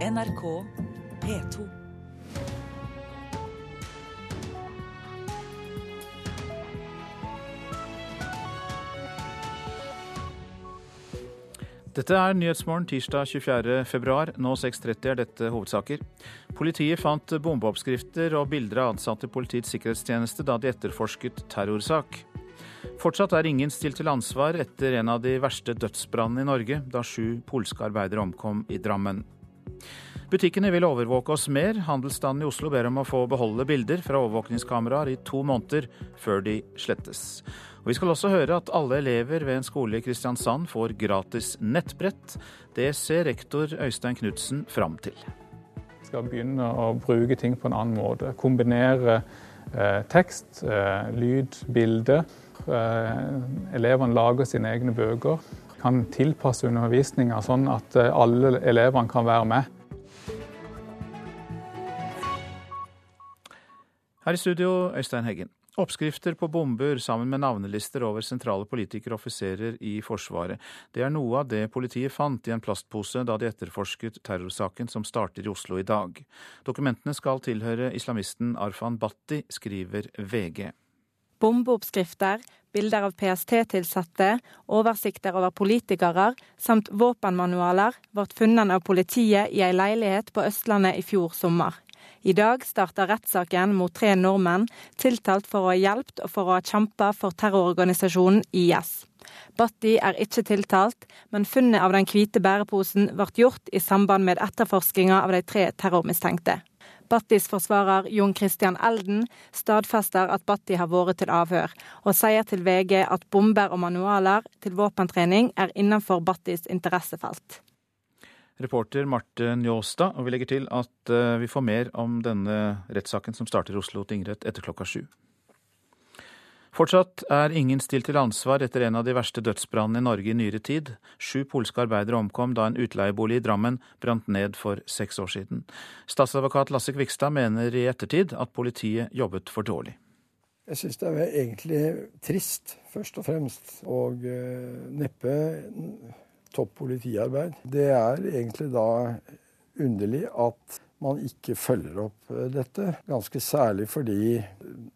NRK P2. Dette er Nyhetsmorgen tirsdag 24. februar. Nå 6.30 er dette hovedsaker. Politiet fant bombeoppskrifter og bilder av ansatte i Politiets sikkerhetstjeneste da de etterforsket terrorsak. Fortsatt er ingen stilt til ansvar etter en av de verste dødsbrannene i Norge, da sju polske arbeidere omkom i Drammen. Butikkene vil overvåke oss mer. Handelsstanden i Oslo ber om å få beholde bilder fra overvåkningskameraer i to måneder før de slettes. Og Vi skal også høre at alle elever ved en skole i Kristiansand får gratis nettbrett. Det ser rektor Øystein Knutsen fram til. Vi skal begynne å bruke ting på en annen måte. Kombinere eh, tekst, eh, lyd, bilde. Eh, elevene lager sine egne bøker. Kan tilpasse undervisninga sånn at eh, alle elevene kan være med. Her i studio, Øystein Heggen. Oppskrifter på bomber sammen med navnelister over sentrale politikere og offiserer i Forsvaret. Det er noe av det politiet fant i en plastpose da de etterforsket terrorsaken som starter i Oslo i dag. Dokumentene skal tilhøre islamisten Arfan Bhatti, skriver VG. Bombeoppskrifter, bilder av PST-tilsatte, oversikter over politikere samt våpenmanualer ble funnet av politiet i ei leilighet på Østlandet i fjor sommer. I dag starter rettssaken mot tre nordmenn tiltalt for å ha hjulpet og for å ha kjempa for terrororganisasjonen IS. Batti er ikke tiltalt, men funnet av den hvite bæreposen ble gjort i samband med etterforskinga av de tre terrormistenkte. Battis forsvarer Jon Christian Elden stadfester at Batti har vært til avhør, og sier til VG at bomber og manualer til våpentrening er innenfor Battis interessefelt. Reporter Marte Njåstad, og vi legger til at eh, vi får mer om denne rettssaken som starter i Oslo tingrett etter klokka sju. Fortsatt er ingen stilt til ansvar etter en av de verste dødsbrannene i Norge i nyere tid. Sju polske arbeidere omkom da en utleiebolig i Drammen brant ned for seks år siden. Statsadvokat Lasse Kvikstad mener i ettertid at politiet jobbet for dårlig. Jeg syns det er egentlig trist, først og fremst, og uh, neppe topp politiarbeid. Det er egentlig da underlig at man ikke følger opp eh, dette. Ganske særlig fordi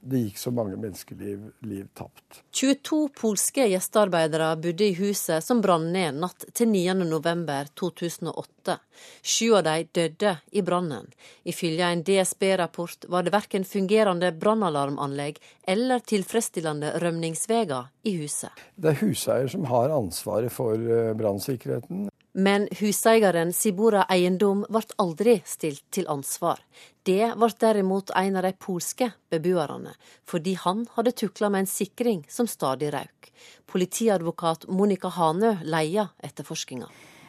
det gikk så mange menneskeliv liv tapt. 22 polske gjestearbeidere bodde i huset som brant ned natt til 9.11.2008. Sju av de døde i brannen. Ifølge en DSB-rapport var det verken fungerende brannalarmanlegg eller tilfredsstillende rømningsveier i huset. Det er huseier som har ansvaret for eh, brannsikkerheten. Men huseieren Sibora Eiendom ble aldri stilt til ansvar. Det ble derimot en av de polske beboerne, fordi han hadde tukla med en sikring som stadig røk. Politiadvokat Monica Hanø leia etterforskinga.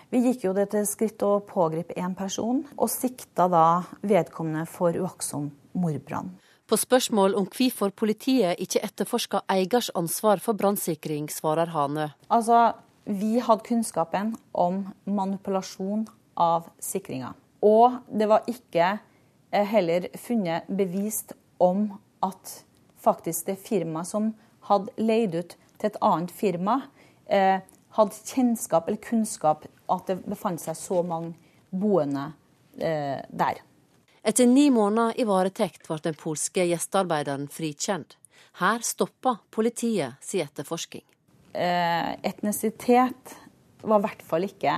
Vi gikk jo det til skritt å pågripe én person, og sikta da vedkommende for uaktsom mordbrann. På spørsmål om hvorfor politiet ikke etterforska eiers ansvar for brannsikring, svarer Hanø. Altså, vi hadde kunnskapen om manipulasjon av sikringa. Og det var ikke eh, heller funnet bevist om at faktisk det firmaet som hadde leid ut til et annet firma, eh, hadde kjennskap eller kunnskap at det befant seg så mange boende eh, der. Etter ni måneder i varetekt ble den polske gjestearbeideren frikjent. Her stoppa politiet sin etterforsking. Eh, etnisitet var i hvert fall ikke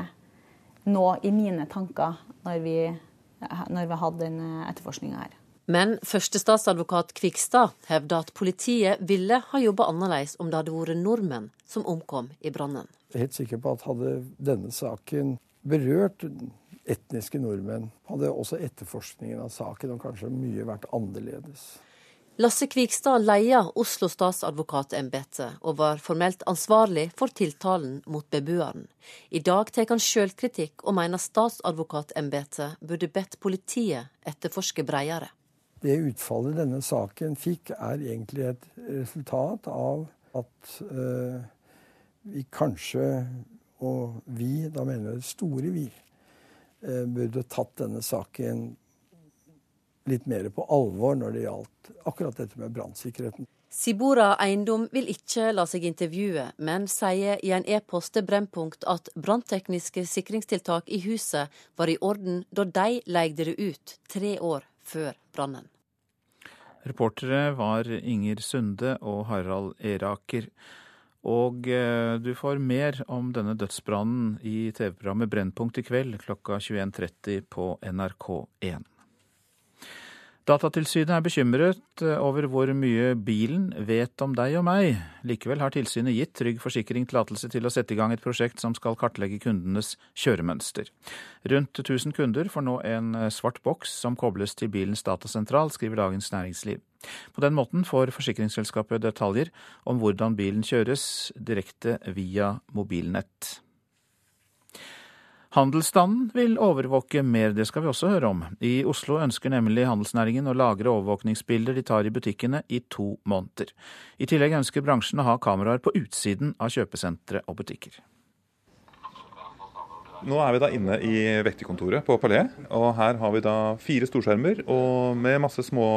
noe i mine tanker når vi, når vi hadde den etterforskninga her. Men førstestatsadvokat Kvikstad hevder at politiet ville ha jobba annerledes om det hadde vært nordmenn som omkom i brannen. Jeg er helt sikker på at hadde denne saken berørt etniske nordmenn, hadde også etterforskningen av saken og kanskje mye vært annerledes. Lasse Kvikstad leia Oslo statsadvokatembete og var formelt ansvarlig for tiltalen mot beboeren. I dag tar han sjølkritikk og mener statsadvokatembetet burde bedt politiet etterforske bredere. Det utfallet denne saken fikk, er egentlig et resultat av at øh, vi kanskje, og vi, da mener jeg det store vi, øh, burde tatt denne saken litt mer på alvor når det gjaldt akkurat dette med brannsikkerheten. Sibora Eiendom vil ikke la seg intervjue, men sier i en e-post til Brennpunkt at branntekniske sikringstiltak i huset var i orden da de leide det ut tre år før brannen. Reportere var Inger Sunde og Harald Eraker. Og eh, du får mer om denne dødsbrannen i TV-programmet Brennpunkt i kveld klokka 21.30 på NRK1. Datatilsynet er bekymret eh, over hvor mye bilen vet om deg og meg. Likevel har tilsynet gitt Trygg Forsikring tillatelse til å sette i gang et prosjekt som skal kartlegge kundenes kjøremønster. Rundt 1000 kunder får nå en eh, svart boks som kobles til bilens datasentral, skriver Dagens Næringsliv. På den måten får forsikringsselskapet detaljer om hvordan bilen kjøres direkte via mobilnett. Handelsstanden vil overvåke mer, det skal vi også høre om. I Oslo ønsker nemlig handelsnæringen å lagre overvåkningsbilder de tar i butikkene i to måneder. I tillegg ønsker bransjen å ha kameraer på utsiden av kjøpesentre og butikker. Nå er vi da inne i vekterkontoret på Palais, og her har vi da fire storskjermer med masse små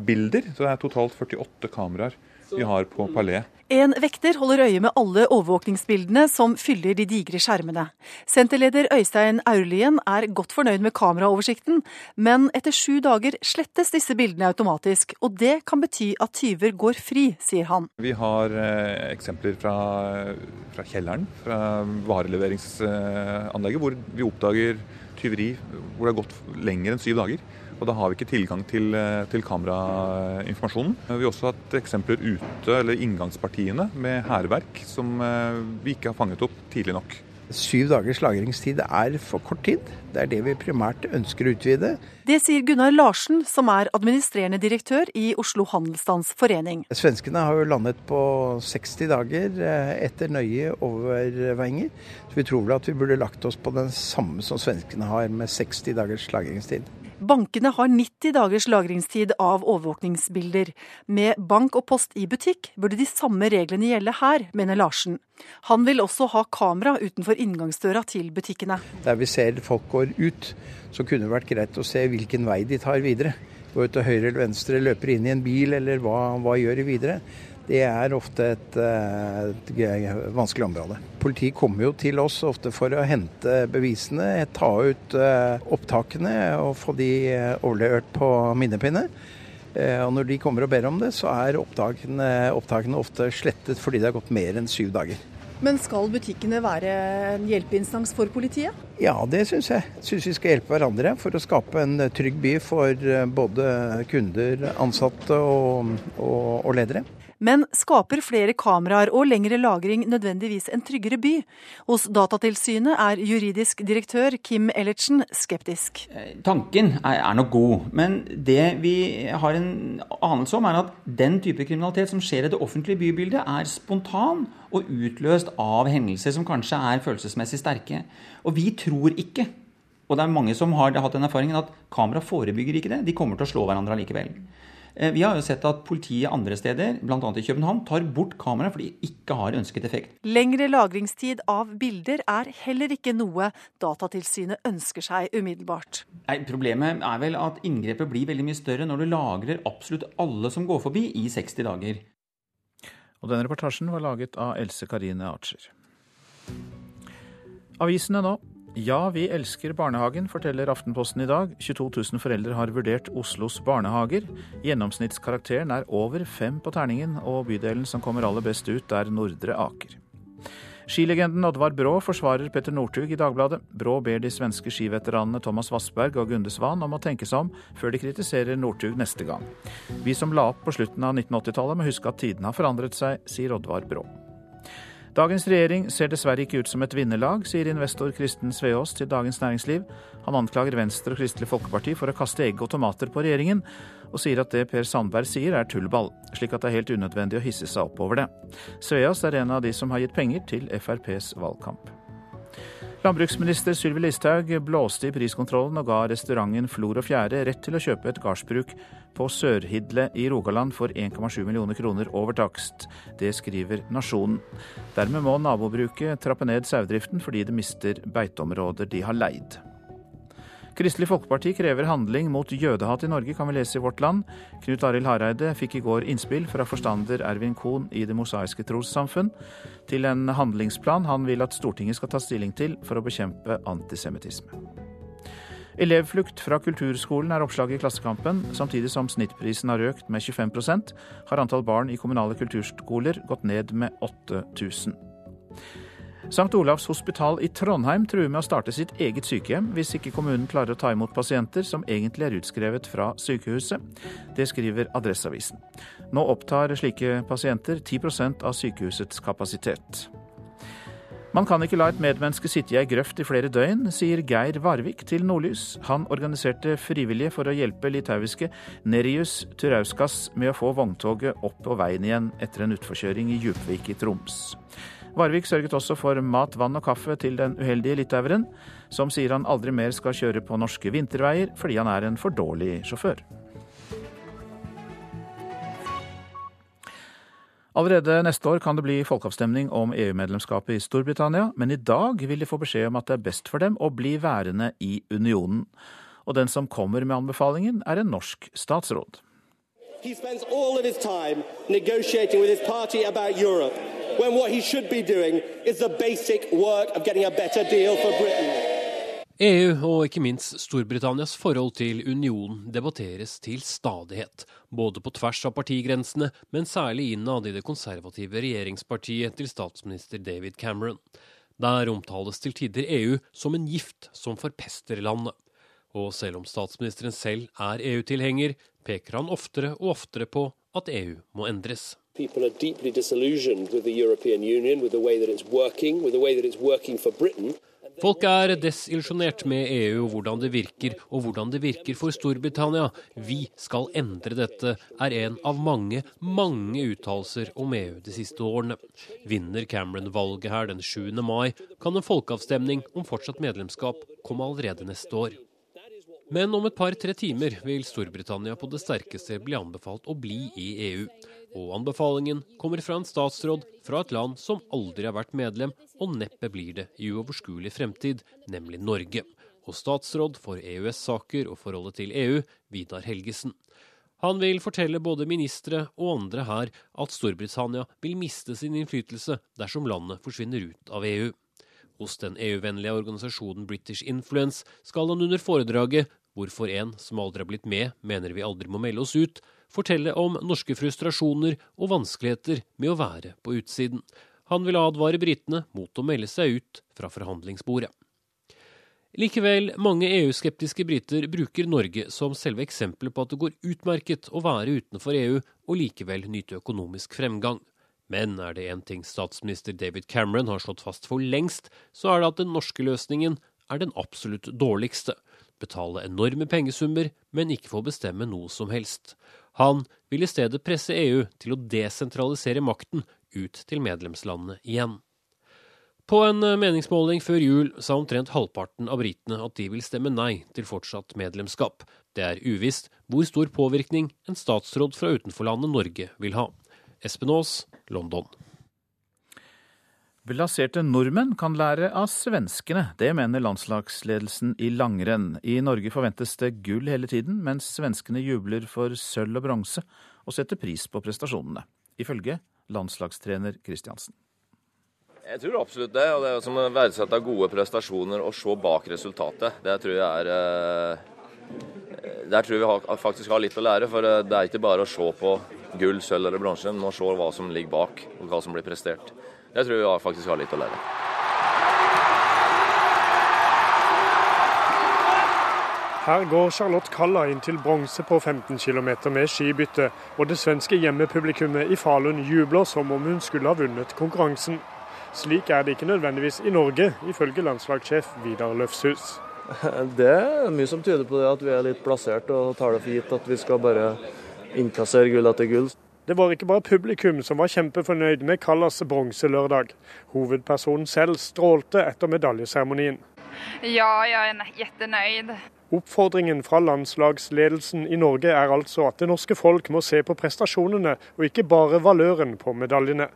bilder. Så det er totalt 48 kameraer vi har på Palais. En vekter holder øye med alle overvåkningsbildene som fyller de digre skjermene. Senterleder Øystein Aurlien er godt fornøyd med kameraoversikten, men etter sju dager slettes disse bildene automatisk. Og det kan bety at tyver går fri, sier han. Vi har eh, eksempler fra, fra, kjelleren, fra vareleveringsanlegget, hvor vi oppdager tyveri hvor det har gått lenger enn syv dager. Og da har vi ikke tilgang til, eh, til kamerainformasjonen. Vi har også hatt eksempler ute, eller inngangspartiene, med hærverk som eh, vi ikke har fanget opp tidlig nok. Syv dagers lagringstid er for kort tid. Det er det vi primært ønsker å utvide. Det sier Gunnar Larsen, som er administrerende direktør i Oslo Handelsstands Forening. Svenskene har jo landet på 60 dager eh, etter nøye overveiinger. Så vi tror vel at vi burde lagt oss på den samme som svenskene har, med 60 dagers lagringstid. Bankene har 90 dagers lagringstid av overvåkningsbilder. Med bank og post i butikk burde de samme reglene gjelde her, mener Larsen. Han vil også ha kamera utenfor inngangsdøra til butikkene. Der vi ser folk går ut, så kunne det vært greit å se hvilken vei de tar videre. Går til høyre eller venstre, løper inn i en bil, eller hva, hva gjør de videre? Det er ofte et, eh, et, vanskelig område. Politiet kommer jo til oss ofte for å hente bevisene, ta ut eh, opptakene og få de eh, overlevert på minnepinne. Og når de kommer og ber om det, så er opptakene, opptakene ofte slettet fordi det har gått mer enn syv dager. Men skal butikkene være en hjelpeinstans for politiet? Ja, det syns jeg. Syns vi skal hjelpe hverandre for å skape en trygg by for både kunder, ansatte og, og, og ledere. Men skaper flere kameraer og lengre lagring nødvendigvis en tryggere by? Hos Datatilsynet er juridisk direktør Kim Ellertsen skeptisk. Eh, tanken er, nok god, men det vi har en anelse om, er at den type kriminalitet som skjer i det offentlige bybildet, er spontan og utløst av hendelser som kanskje er følelsesmessig sterke. Og vi tror ikke og det er mange som har hatt den erfaringen at kamera forebygger ikke det. De kommer til å slå hverandre allikevel. Eh, vi har jo sett at politiet andre steder, bl.a. i København, tar bort kameraet fordi de ikke har ønsket effekt. Lengre lagringstid av bilder er heller ikke noe Datatilsynet ønsker seg umiddelbart. Nei, Problemet er vel at inngrepet blir veldig mye større når du lagrer absolutt alle som går forbi i 60 dager. Og denne reportasjen var laget av Else Karine Archer. Avisene nå. Ja, vi elsker barnehagen, forteller Aftenposten i dag. 22 000 foreldre har vurdert Oslos barnehager. Gjennomsnittskarakteren er over fem på terningen, og bydelen som kommer aller best ut, er Nordre Aker. Skilegenden Oddvar Brå forsvarer Petter Northug i Dagbladet. Brå ber de svenske skiveteranene Thomas Vassberg og Gunde Svan om å tenke seg om før de kritiserer Northug neste gang. Vi som la opp på slutten av 1980-tallet må huske at tidene har forandret seg, sier Oddvar Brå. Dagens regjering ser dessverre ikke ut som et vinnerlag, sier investor Kristen Sveås til Dagens Næringsliv. Han anklager Venstre og Kristelig Folkeparti for å kaste egg og tomater på regjeringen, og sier at det Per Sandberg sier er tullball, slik at det er helt unødvendig å hisse seg opp over det. Sveås er en av de som har gitt penger til FrPs valgkamp. Landbruksminister Sylvi Listhaug blåste i priskontrollen og ga restauranten Flor og Fjære rett til å kjøpe et gardsbruk på Sørhidle i Rogaland for 1,7 millioner kroner over takst. Det skriver Nasjonen. Dermed må nabobruket trappe ned sauedriften fordi det mister beiteområder de har leid. Kristelig Folkeparti krever handling mot jødehat i Norge, kan vi lese i Vårt Land. Knut Arild Hareide fikk i går innspill fra forstander Ervin Kohn i Det mosaiske trossamfunn til en handlingsplan han vil at Stortinget skal ta stilling til for å bekjempe antisemittisme. Elevflukt fra kulturskolen er oppslaget i Klassekampen. Samtidig som snittprisen har økt med 25% har antall barn i kommunale kulturskoler gått ned med 8000. St. Olavs hospital i Trondheim truer med å starte sitt eget sykehjem hvis ikke kommunen klarer å ta imot pasienter som egentlig er utskrevet fra sykehuset. Det skriver Adresseavisen. Nå opptar slike pasienter 10% av sykehusets kapasitet. Man kan ikke la et medmenneske sitte i ei grøft i flere døgn, sier Geir Varvik til Nordlys. Han organiserte frivillige for å hjelpe litauiske Nerius Turauskas med å få vogntoget opp på veien igjen etter en utforkjøring i Djupvik i Troms. Varvik sørget også for mat, vann og kaffe til den uheldige litaueren, som sier han aldri mer skal kjøre på norske vinterveier fordi han er en for dårlig sjåfør. Allerede neste år kan det bli folkeavstemning om EU-medlemskapet i Storbritannia, men i dag vil de få beskjed om at det er best for dem å bli værende i unionen. Og den som kommer med anbefalingen, er en norsk statsråd. He spends all of his time negotiating with his party about Europe when what he should be doing is the basic work of getting a better deal for Britain. EU og ikke minst Storbritannias forhold til unionen debatteres til stadighet, både på tvers av partigrensene, men særlig innad i det konservative regjeringspartiet til statsminister David Cameron. Der omtales til tider EU som en gift som forpester landet. Og selv om statsministeren selv er EU-tilhenger, peker han oftere og oftere på at EU må endres. People are deeply disillusioned with the European Union, with the way that it's working, with the way that it's working for Britain. Folk er desillusjonert med EU og hvordan det virker, og hvordan det virker for Storbritannia. Vi skal endre dette, er en av mange, mange uttalelser om EU de siste årene. Vinner Cameron valget her den 7. mai, kan en folkeavstemning om fortsatt medlemskap komme allerede neste år. Men om et par-tre timer vil Storbritannia på det sterkeste bli anbefalt å bli i EU. Og anbefalingen kommer fra en statsråd fra et land som aldri har vært medlem, og neppe blir det i uoverskuelig fremtid, nemlig Norge. Og statsråd for EØS-saker og forholdet til EU, Vidar Helgesen. Han vil fortelle både ministre og andre her at Storbritannia vil miste sin innflytelse dersom landet forsvinner ut av EU. Hos den EU-vennlige organisasjonen British Influence skal han under foredraget hvorfor en som aldri har blitt med, mener vi aldri må melde oss ut, fortelle om norske frustrasjoner og vanskeligheter med å være på utsiden. Han vil advare britene mot å melde seg ut fra forhandlingsbordet. Likevel, mange EU-skeptiske briter bruker Norge som selve eksempelet på at det går utmerket å være utenfor EU og likevel nyte økonomisk fremgang. Men er det én ting statsminister David Cameron har slått fast for lengst, så er det at den norske løsningen er den absolutt dårligste betale enorme pengesummer, men ikke få bestemme noe som helst. Han vil i stedet presse EU til å desentralisere makten ut til medlemslandene igjen. På en meningsmåling før jul sa omtrent halvparten av britene at de vil stemme nei til fortsatt medlemskap. Det er uvisst hvor stor påvirkning en statsråd fra utenforlandet Norge vil ha. Espen Aas, London. Blaserte nordmenn kan lære av svenskene. Det mener landslagsledelsen i langrenn. I Norge forventes det gull hele tiden, mens svenskene jubler for sølv og bronse og setter pris på prestasjonene. Ifølge landslagstrener Kristiansen. Jeg tror absolutt det. og Det er som å verdsette gode prestasjoner og se bak resultatet. Det tror jeg er eh, Der tror vi faktisk har litt å lære. For eh, det er ikke bare å se på gull, sølv eller bronse. men å se hva som ligger bak, og hva som blir prestert. Jeg tror vi faktisk har litt å lære. Her går Charlotte Kalla inn til bronse på 15 km med skibytte, og det svenske hjemmepublikummet i Falun jubler som om hun skulle ha vunnet konkurransen. Slik er det ikke nødvendigvis i Norge, ifølge landslagssjef Vidar Løfshus. Det er mye som tyder på det at vi er litt plassert og tar det for gitt at vi skal bare innkassere gull etter gull. Det var ikke bare publikum som var kjempefornøyd med Kallas bronselørdag. Hovedpersonen selv strålte etter medaljeseremonien. Ja, jeg er kjempenøyd. Oppfordringen fra landslagsledelsen i Norge er altså at det norske folk må se på prestasjonene, og ikke bare valøren på medaljene.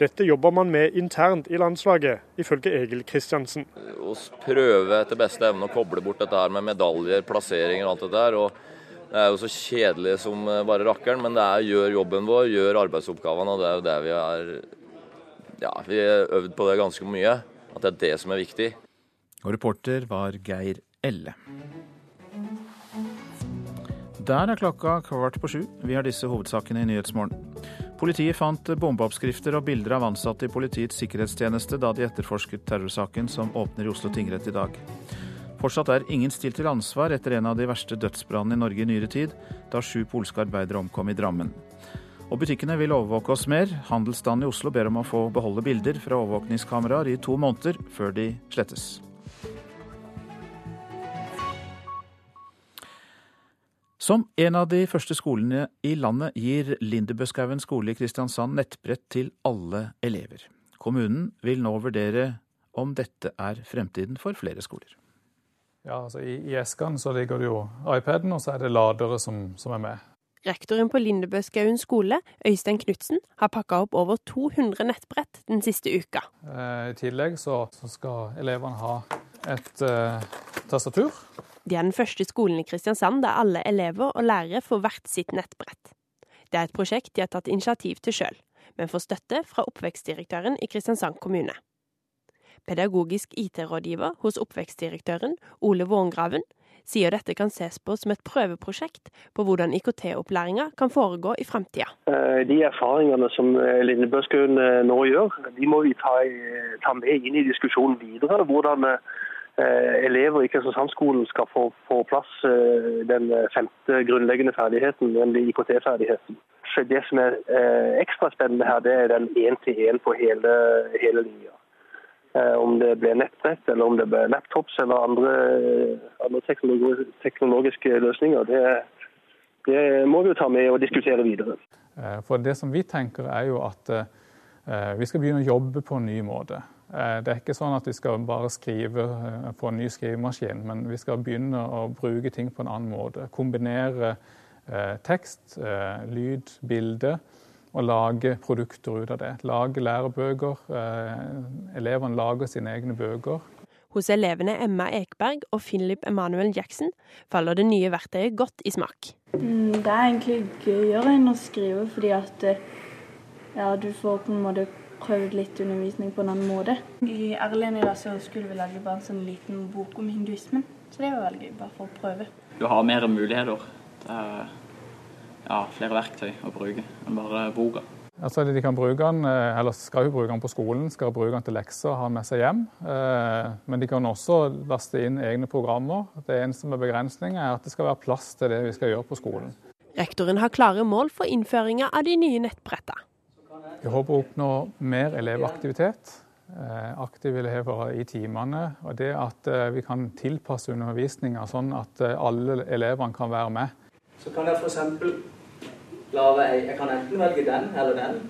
Dette jobber man med internt i landslaget, ifølge Egil Kristiansen. Vi prøver etter beste evne å koble bort dette her med medaljer, plasseringer og alt dette der. og det er jo så kjedelig som bare rakkeren, men det er gjør jobben vår, gjør arbeidsoppgavene. og Det er jo det vi har ja, vi har øvd på det ganske mye. At det er det som er viktig. Og reporter var Geir Elle. Der er klokka kvart på sju. Vi har disse hovedsakene i Nyhetsmorgen. Politiet fant bombeoppskrifter og bilder av ansatte i Politiets sikkerhetstjeneste da de etterforsket terrorsaken som åpner i Oslo tingrett i dag. Fortsatt er ingen stilt til ansvar etter en av de verste dødsbrannene i Norge i nyere tid, da sju polske arbeidere omkom i Drammen. Og butikkene vil overvåke oss mer. Handelsstanden i Oslo ber om å få beholde bilder fra overvåkningskameraer i to måneder før de slettes. Som en av de første skolene i landet gir Lindebøskaugen skole i Kristiansand nettbrett til alle elever. Kommunen vil nå vurdere om dette er fremtiden for flere skoler. Ja, altså I, i eskene så ligger det jo iPaden, og så er det ladere som, som er med. Rektoren på Lindebøskauen skole, Øystein Knutsen, har pakka opp over 200 nettbrett den siste uka. Eh, I tillegg så, så skal elevene ha et eh, tastatur. De er den første skolen i Kristiansand der alle elever og lærere får hvert sitt nettbrett. Det er et prosjekt de har tatt initiativ til sjøl, men får støtte fra oppvekstdirektøren i Kristiansand kommune. Pedagogisk IT-rådgiver hos oppvekstdirektøren, Ole Vångraven, sier dette kan ses på som et prøveprosjekt på hvordan IKT-opplæringa kan foregå i framtida. Eh, de erfaringene som eh, Lindebøskøen eh, nå gjør, de må vi ta, ta, med inn i diskusjonen videre. Hvordan elever i Kristiansand-skolen skal få på plass den femte grunnleggende ferdigheten, nemlig IKT-ferdigheten. Det som er ekstra spennende her, det er den én-til-én på hele, hele linja. Eh, om det blir nettbrett, eller om det blir laptops eller andre, andre teknologiske løsninger, det, det, må vi jo ta med og diskutere videre. Eh, for Det som vi tenker er jo at eh, vi skal begynne å jobbe på en ny måte. Det er ikke sånn at vi skal bare skrive på en ny skrivemaskin, men vi skal begynne å bruke ting på en annen måte. Kombinere tekst, lyd, bilde og lage produkter ut av det. Lage lærebøker. Eh, elevene lager sine egne bøker. Hos elevene Emma Ekberg og Philip Emanuel Jackson faller det nye verktøyet godt i smak. Mm, det er egentlig gøyere enn å skrive, fordi at eh, ja, du får på en måte prøvd litt undervisning på en annen måte. I RLN i dag så skulle vi lage bare en sånn liten bok om hinduismen, så det var veldig gøy, bare for å prøve. Du har mer muligheter. Det er ja, flere verktøy å bruke enn bare boka. Altså, de kan bruke den, eh, eller skal jo bruke den på skolen, skal bruke den til lekser og ha den med seg hjem. Eh, men de kan også laste inn egne programmer. Det eneste med begrensning er at det skal være plass til det vi skal gjøre på skolen. Rektoren har klare mål for innføringa av de nye nettbrettene. Vi håper å oppnå mer elevaktivitet. Eh, aktive elever i timene. Og det at vi kan tilpasse undervisninga sånn at alle elevene kan være med. Så kan jeg f.eks lage ei Jeg kan enten velge den eller den.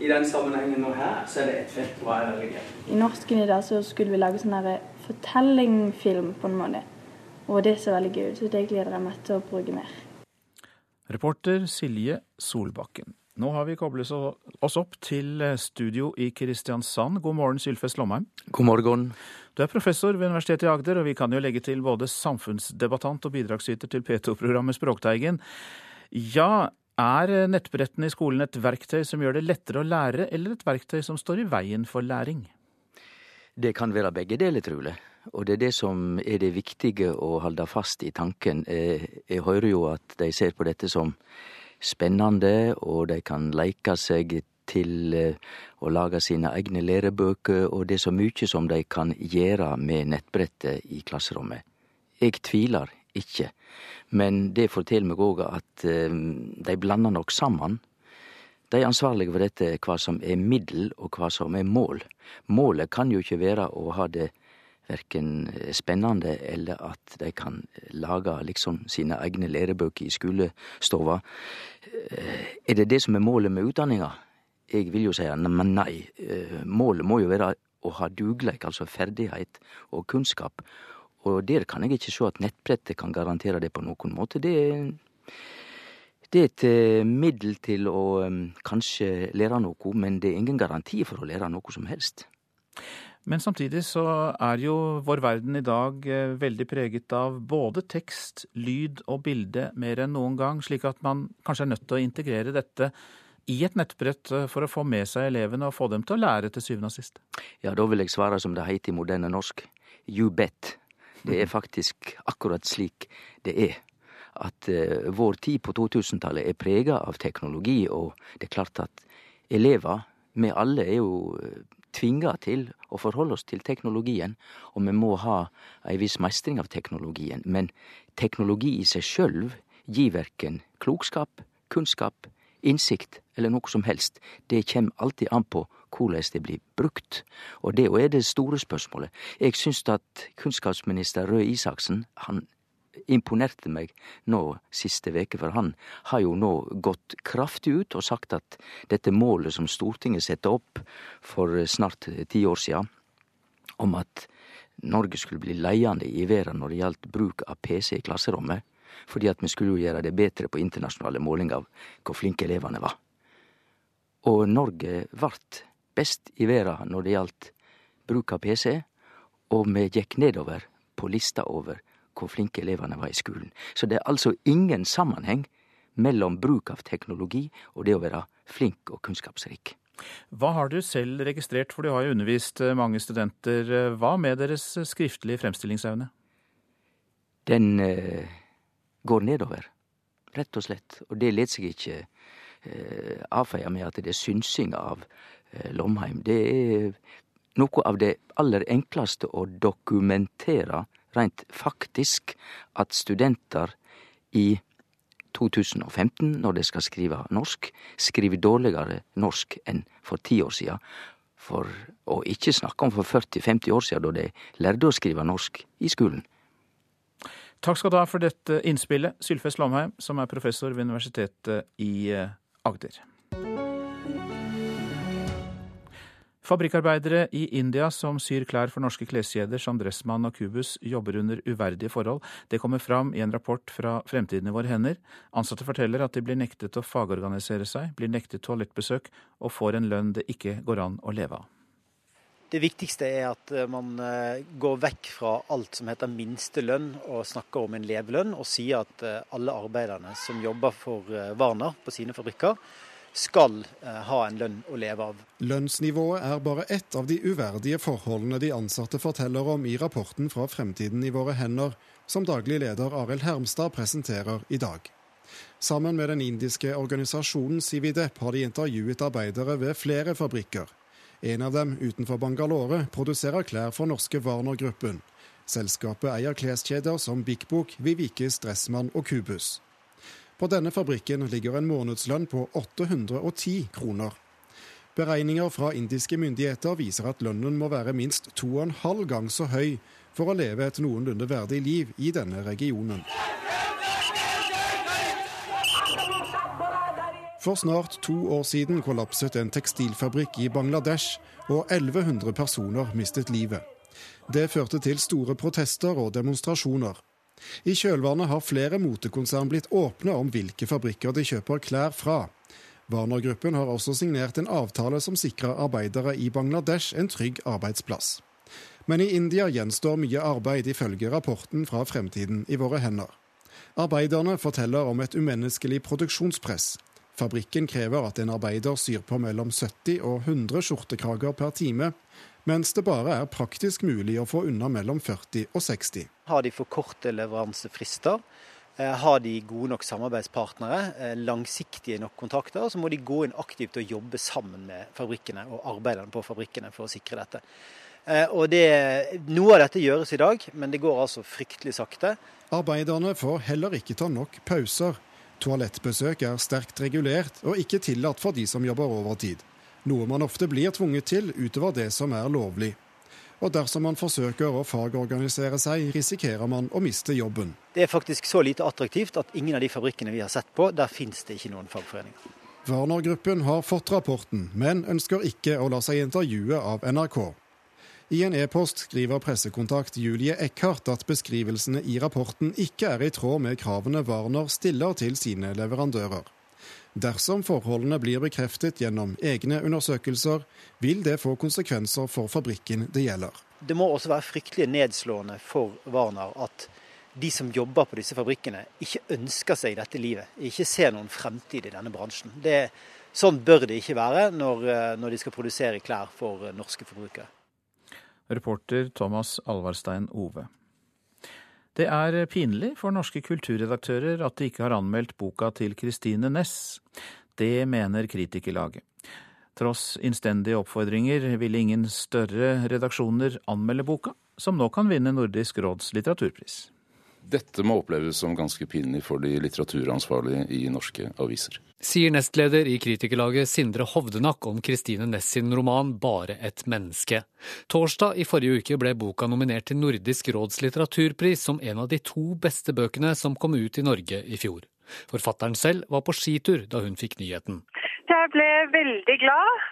I den sammenhengen nå her, så er det ett fett hva jeg velger. I norsken i dag så skulle vi lage sånn fortellingfilm på en måte. Og det ser veldig gøy ut, så det gleder jeg meg til å bruke mer. Reporter Silje Solbakken. Nå har vi koblet oss opp til studio i Kristiansand. God morgen, Sylfest Lomheim. God morgen. Du er professor ved Universitetet i Agder, og vi kan jo legge til både samfunnsdebattant og bidragsyter til P2-programmet Språkteigen. Ja, er nettbrettene i skolen et verktøy som gjør det lettere å lære, eller et verktøy som står i veien for læring? Det kan være begge deler, trolig. Og det er det som er det viktige å holde fast i tanken. Eh, jeg hører jo at de ser på dette som spennende, og de kan leike seg til eh, å lage sine egne lærebøker, og det er så mye som de kan gjøre med nettbrettet i klasserommet. Jeg tviler ikke. Men det forteller meg òg at eh, de blander nok sammen. De er ansvarlige for dette, hva som er middel og hva som er mål. Målet kan jo ikke være å ha det verken spennende eller at de kan lage liksom sine egne lærebøker i skolestova. Eh, er det det som er målet med utdanninga? Jeg vil jo si men nei. Eh, målet må jo være å ha dugleik, altså ferdighet og kunnskap. Og der kan jeg ikke se at nettbrettet kan garantere det på noen måte. Det, Det er et eh, middel til å um, kanskje lære noe, men det er ingen garanti for å lære noe som helst. Men samtidig så er jo vår verden i dag eh, veldig preget av både tekst, lyd og bilde mer enn noen gang, slik at man kanskje er nødt til å integrere dette i et nettbrett for å få med seg elevene og få dem til å lære til syvende og sist? Ja, da vil jeg svare som det heter i moderne norsk. You bet. Det er faktisk akkurat slik det er at uh, vår tid på 2000-tallet er prega av teknologi, og det er klart at elever, vi alle, er jo uh, tvinga til å forholde oss til teknologien, og vi må ha ei viss mestring av teknologien. Men teknologi i seg sjølv gir verken klokskap, kunnskap, innsikt eller noe som helst. Det kjem alltid an på hvordan det blir brukt. Og det er det store spørsmålet. Jeg syns at kunnskapsminister Røe Isaksen han imponerte meg nå siste veke, for han har jo nå gått kraftig ut og sagt at dette målet som Stortinget satte opp for snart ti år siden, om at Norge skulle bli leiende i verden når det gjaldt bruk av PC i klasserommet, fordi at vi skulle jo gjøre det bedre på internasjonale målinger av hvor flinke elevene var. Og Norge vart best i verden når det gjaldt bruk av PC, og vi gikk nedover på lista over hvor flinke elevene var i skolen. Så det er altså ingen sammenheng mellom bruk av teknologi og det å være flink og kunnskapsrik. Hva har du selv registrert, for du har jo undervist eh, mange studenter. Hva med deres skriftlige fremstillingsevne? Den eh, går nedover, rett og slett. Og det lar seg ikke eh, avfeie med at det er synsing av eh, Lomheim. Det er noe av det aller enkleste å dokumentere rent faktisk at studenter i 2015, når de skal skrive norsk, skriver dårligere norsk enn for ti år siden. For å ikke snakke om for 40-50 år siden, da de lærte å skrive norsk i skolen. Takk skal du ha for dette innspillet, Sylfest Lomheim, som er professor ved Universitetet i eh, Agder. Fabrikkarbeidere i India som syr klær for norske kleskjeder som Dressmann og Cubus, jobber under uverdige forhold. Det kommer fram i en rapport fra Fremtiden i våre hender. Ansatte forteller at de blir nektet å fagorganisere seg, blir nektet toalettbesøk og får en lønn det ikke går an å leve av. Det viktigste er at eh, man eh, går vekk fra alt som heter minstelønn og snakker om en levelønn, og sier at eh, alle arbeiderne som jobber for Warner på sine fabrikker, skal eh, ha en lønn å leve av. Lønnsnivået er bare ett av de uverdige forholdene de ansatte forteller om i rapporten fra Fremtiden i våre hender, som daglig leder Arild Hermstad presenterer i dag. Sammen med den indiske organisasjonen Cividep har de intervjuet arbeidere ved flere fabrikker. En av dem utenfor Bangalore produserer klær for norske Warner-gruppen. Selskapet eier kleskjeder som Bikbok, Vivikes, Dressmann og Kubus. På denne fabrikken ligger en månedslønn på 810 kroner. Beregninger fra indiske myndigheter viser at lønnen må være minst to og en halv gang så høy for å leve et noenlunde verdig liv i denne regionen. For snart to år siden kollapset en tekstilfabrikk i Bangladesh, og 1100 personer mistet livet. Det førte til store protester og demonstrasjoner. I kjølvannet har flere motekonsern blitt åpne om hvilke fabrikker de kjøper klær fra. Warner-gruppen har også signert en avtale som sikrer arbeidere i Bangladesh en trygg arbeidsplass. Men i India gjenstår mye arbeid, ifølge rapporten fra Fremtiden i våre hender. Arbeiderne forteller om et umenneskelig produksjonspress. Fabrikken krever at en arbeider syr på mellom 70 og 100 skjortekrager per time, mens det bare er praktisk mulig å få unna mellom 40 og 60. Har de for korte leveransefrister? Eh, har de gode nok samarbeidspartnere, eh, langsiktige nok kontrakter, så må de gå inn aktivt og jobbe sammen med fabrikkene og arbeiderne på fabrikkene for å sikre dette. Eh, og det, Noe av dette gjøres i dag, men det går altså fryktelig sakte. Arbeiderne får heller ikke ta nok pauser. Toalettbesøk er sterkt regulert og ikke tillatt for de som jobber overtid noe man ofte blir tvunget til utover det som er lovlig. Og dersom man forsøker å fagorganisere seg, risikerer man å miste jobben. Det er faktisk så lite attraktivt at ingen av de fabrikkene vi har sett på, der finnes det ikke noen fagforeninger. Warner-gruppen har fått rapporten, men ønsker ikke å la seg intervjue av NRK. I en e-post skriver pressekontakt Julie Eckhart at beskrivelsene i rapporten ikke er i tråd med kravene Warner stiller til sine leverandører. Dersom forholdene blir bekreftet gjennom egne undersøkelser, vil det få konsekvenser for fabrikken det gjelder. Det må også være fryktelig nedslående for Warner at de som jobber på disse fabrikkene, ikke ønsker seg dette livet. Ikke ser noen fremtid i denne bransjen. Det, sånn bør det ikke være når, eh, når de skal produsere klær for norske forbrukere. Reporter Thomas Alvarstein Ove. Det er pinlig for norske kulturredaktører at de ikke har anmeldt boka til Kristine Næss. Det mener kritikerlaget. Tross innstendige oppfordringer ville ingen større redaksjoner anmelde boka, som nå kan vinne Nordisk råds litteraturpris. Dette må oppleves som ganske pinlig for de litteraturansvarlige i norske aviser. Sier nestleder i kritikerlaget Sindre Hovdenak om Kristine Næss sin roman 'Bare et menneske'. Torsdag i forrige uke ble boka nominert til Nordisk råds litteraturpris som en av de to beste bøkene som kom ut i Norge i fjor. Forfatteren selv var på skitur da hun fikk nyheten. Jeg ble veldig glad.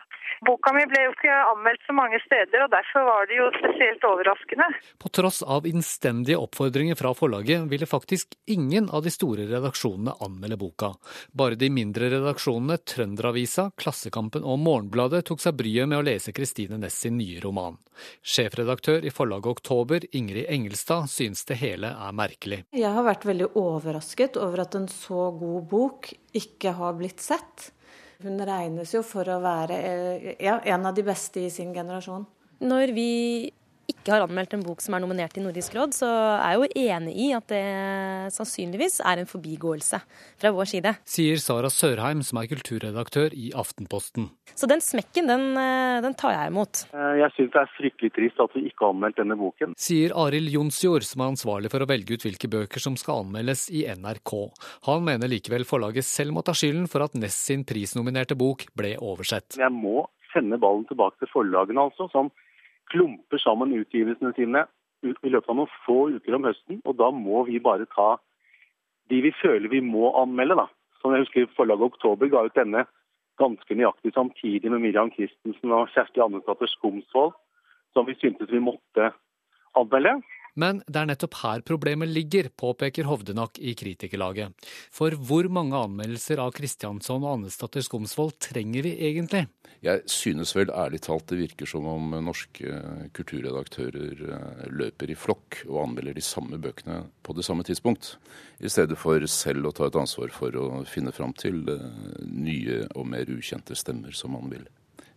Boka mi ble jo ikke anmeldt så mange steder, og derfor var det jo spesielt overraskende. På tross av innstendige oppfordringer fra forlaget ville faktisk ingen av de store redaksjonene anmelde boka. Bare de mindre redaksjonene Trønderavisa, Klassekampen og Morgenbladet tok seg bryet med å lese Kristine Næss sin nye roman. Sjefredaktør i forlaget Oktober, Ingrid Engelstad, synes det hele er merkelig. Jeg har vært veldig overrasket over at en så god bok ikke har blitt sett. Hun regnes jo for å være eh, ja, en av de beste i sin generasjon. Når vi ikke har anmeldt en bok som er nominert til Nordisk råd, så er jeg jo enig i at det sannsynligvis er en forbigåelse fra vår side. Sier Sara Sørheim, som er kulturredaktør i Aftenposten. Så den smekken, den, eh, den tar jeg imot. Eh, jeg syns det er fryktelig trist at vi ikke har anmeldt denne boken. Sier Arild Jonsjord, som er ansvarlig for å velge ut hvilke bøker som skal anmeldes i NRK. Han mener likevel forlaget selv må ta skylden for at Ness sin prisnominerte bok ble oversett. Jeg må sende ballen tilbake til forlagene, altså. som klumper sammen utgivelsene sine i løpet av noen få uker om høsten. Og da må vi bare ta de vi føler vi må anmelde. da. Som jeg husker Forlaget Oktober ga ut denne ganske nøyaktig samtidig med Miriam Christensen og Kjersti Andesdatter Skomsvold, som vi syntes vi måtte anmelde. Men det er nettopp her problemet ligger, påpeker Hovdenak i Kritikerlaget. For hvor mange anmeldelser av Kristiansson og Annesdatter Skomsvold trenger vi egentlig? Jeg synes vel ærlig talt det virker som om norske kulturredaktører eh, løper i flokk og anmelder de samme bøkene på det samme tidspunkt, i stedet for selv å ta et ansvar for å finne fram til eh, nye og mer ukjente stemmer som man vil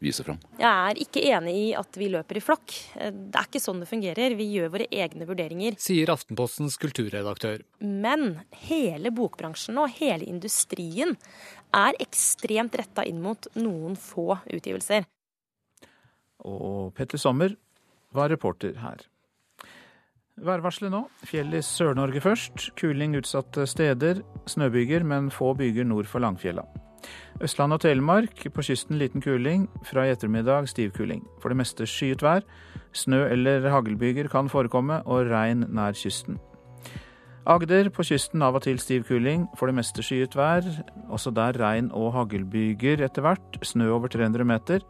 vise fram. Jeg er ikke enig i at vi løper i flokk. Det er ikke sånn det fungerer. Vi gjør våre egne vurderinger. Sier Aftenpostens kulturredaktør. Men hele bokbransjen og hele industrien er ekstremt retta inn mot noen få utgivelser. Og Petter Sommer var reporter her. Værvarselet nå. Fjell i Sør-Norge først. Kuling utsatte steder. Snøbyger, men få byger nord for Langfjella. Østland og Telemark på kysten liten kuling. Fra i ettermiddag stiv kuling. For det meste skyet vær. Snø eller haglbyger kan forekomme, og regn nær kysten. Agder på kysten av og til stiv kuling. For det meste skyet vær. Også der regn og haglbyger etter hvert. Snø over 300 meter.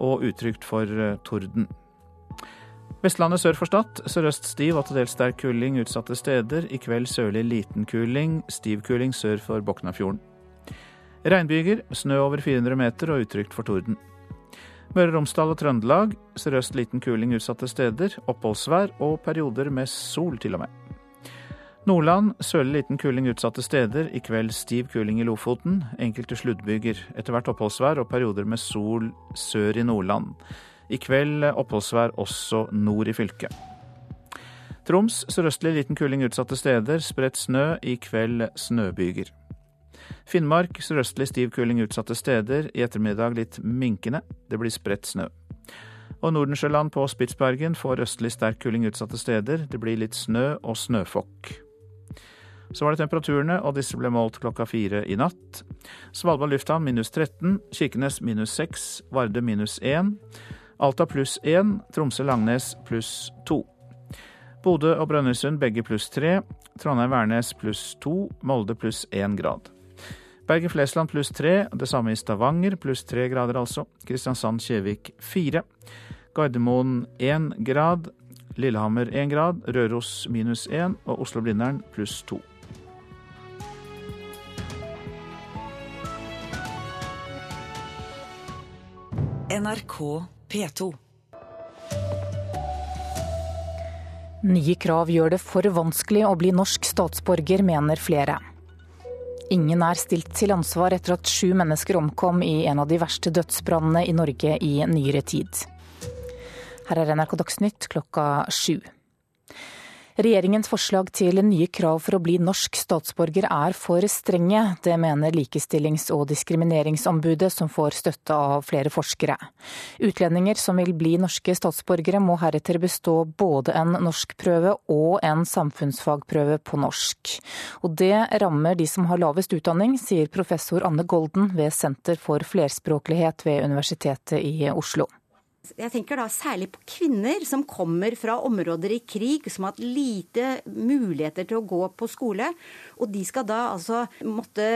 Og utrygt for eh, torden. Vestlandet sør for Stad. Sørøst stiv og til dels sterk kuling utsatte steder. I kveld sørlig liten kuling. Stiv kuling sør for Boknafjorden. Regnbyger, snø over 400 meter og utrygt for torden. Møre og Romsdal og Trøndelag sørøst liten kuling utsatte steder. Oppholdsvær og perioder med sol, til og med. Nordland sørlig liten kuling utsatte steder. I kveld stiv kuling i Lofoten. Enkelte sluddbyger. Etter hvert oppholdsvær og perioder med sol sør i Nordland. I kveld oppholdsvær også nord i fylket. Troms sørøstlig liten kuling utsatte steder. Spredt snø. I kveld snøbyger. Finnmark sørøstlig stiv kuling utsatte steder. I ettermiddag litt minkende. Det blir spredt snø. Og Nordensjøland på Spitsbergen får østlig sterk kuling utsatte steder. Det blir litt snø og snøfokk. Så var det temperaturene, og disse ble målt klokka fire i natt. Svalbard lufthavn minus 13, Kirkenes minus 6, Varde minus 1, Alta pluss 1, Tromsø-Langnes pluss 2. Bodø og Brønnøysund begge pluss 3, Trondheim-Værnes pluss 2, Molde pluss 1 grad. Bergen-Flesland pluss tre, det samme i Stavanger, pluss tre grader altså. Kristiansand-Kjevik fire. Gardermoen én grad, Lillehammer én grad, Røros minus én. og Oslo-Blindern pluss to. NRK P2. Nye krav gjør det for vanskelig å bli norsk statsborger, mener flere. Ingen er stilt til ansvar etter at sju mennesker omkom i en av de verste dødsbrannene i Norge i nyere tid. Her er NRK Dagsnytt klokka sju. Regjeringens forslag til nye krav for å bli norsk statsborger er for strenge. Det mener Likestillings- og diskrimineringsombudet, som får støtte av flere forskere. Utlendinger som vil bli norske statsborgere må heretter bestå både en norskprøve og en samfunnsfagprøve på norsk. Og det rammer de som har lavest utdanning, sier professor Anne Golden ved Senter for flerspråklighet ved Universitetet i Oslo. Jeg tenker da særlig på kvinner som kommer fra områder i krig, som har hatt lite muligheter til å gå på skole. Og de skal da altså måtte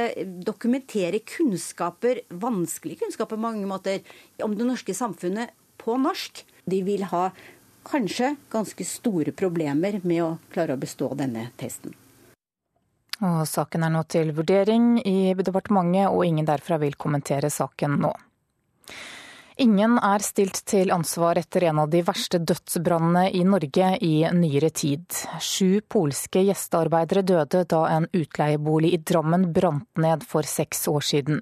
dokumentere kunnskaper, vanskelige kunnskaper på mange måter, om det norske samfunnet på norsk. De vil ha kanskje ganske store problemer med å klare å bestå denne testen. Og saken er nå til vurdering i departementet, og ingen derfra vil kommentere saken nå. Ingen er stilt til ansvar etter en av de verste dødsbrannene i Norge i nyere tid. Sju polske gjestearbeidere døde da en utleiebolig i Drammen brant ned for seks år siden.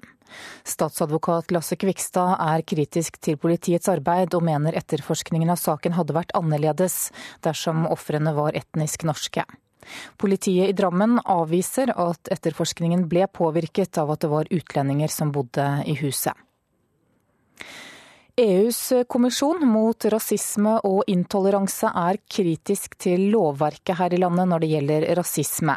Statsadvokat Lasse Kvikstad er kritisk til politiets arbeid, og mener etterforskningen av saken hadde vært annerledes dersom ofrene var etnisk norske. Politiet i Drammen avviser at etterforskningen ble påvirket av at det var utlendinger som bodde i huset. EUs kommisjon mot rasisme og intoleranse er kritisk til lovverket her i landet når det gjelder rasisme.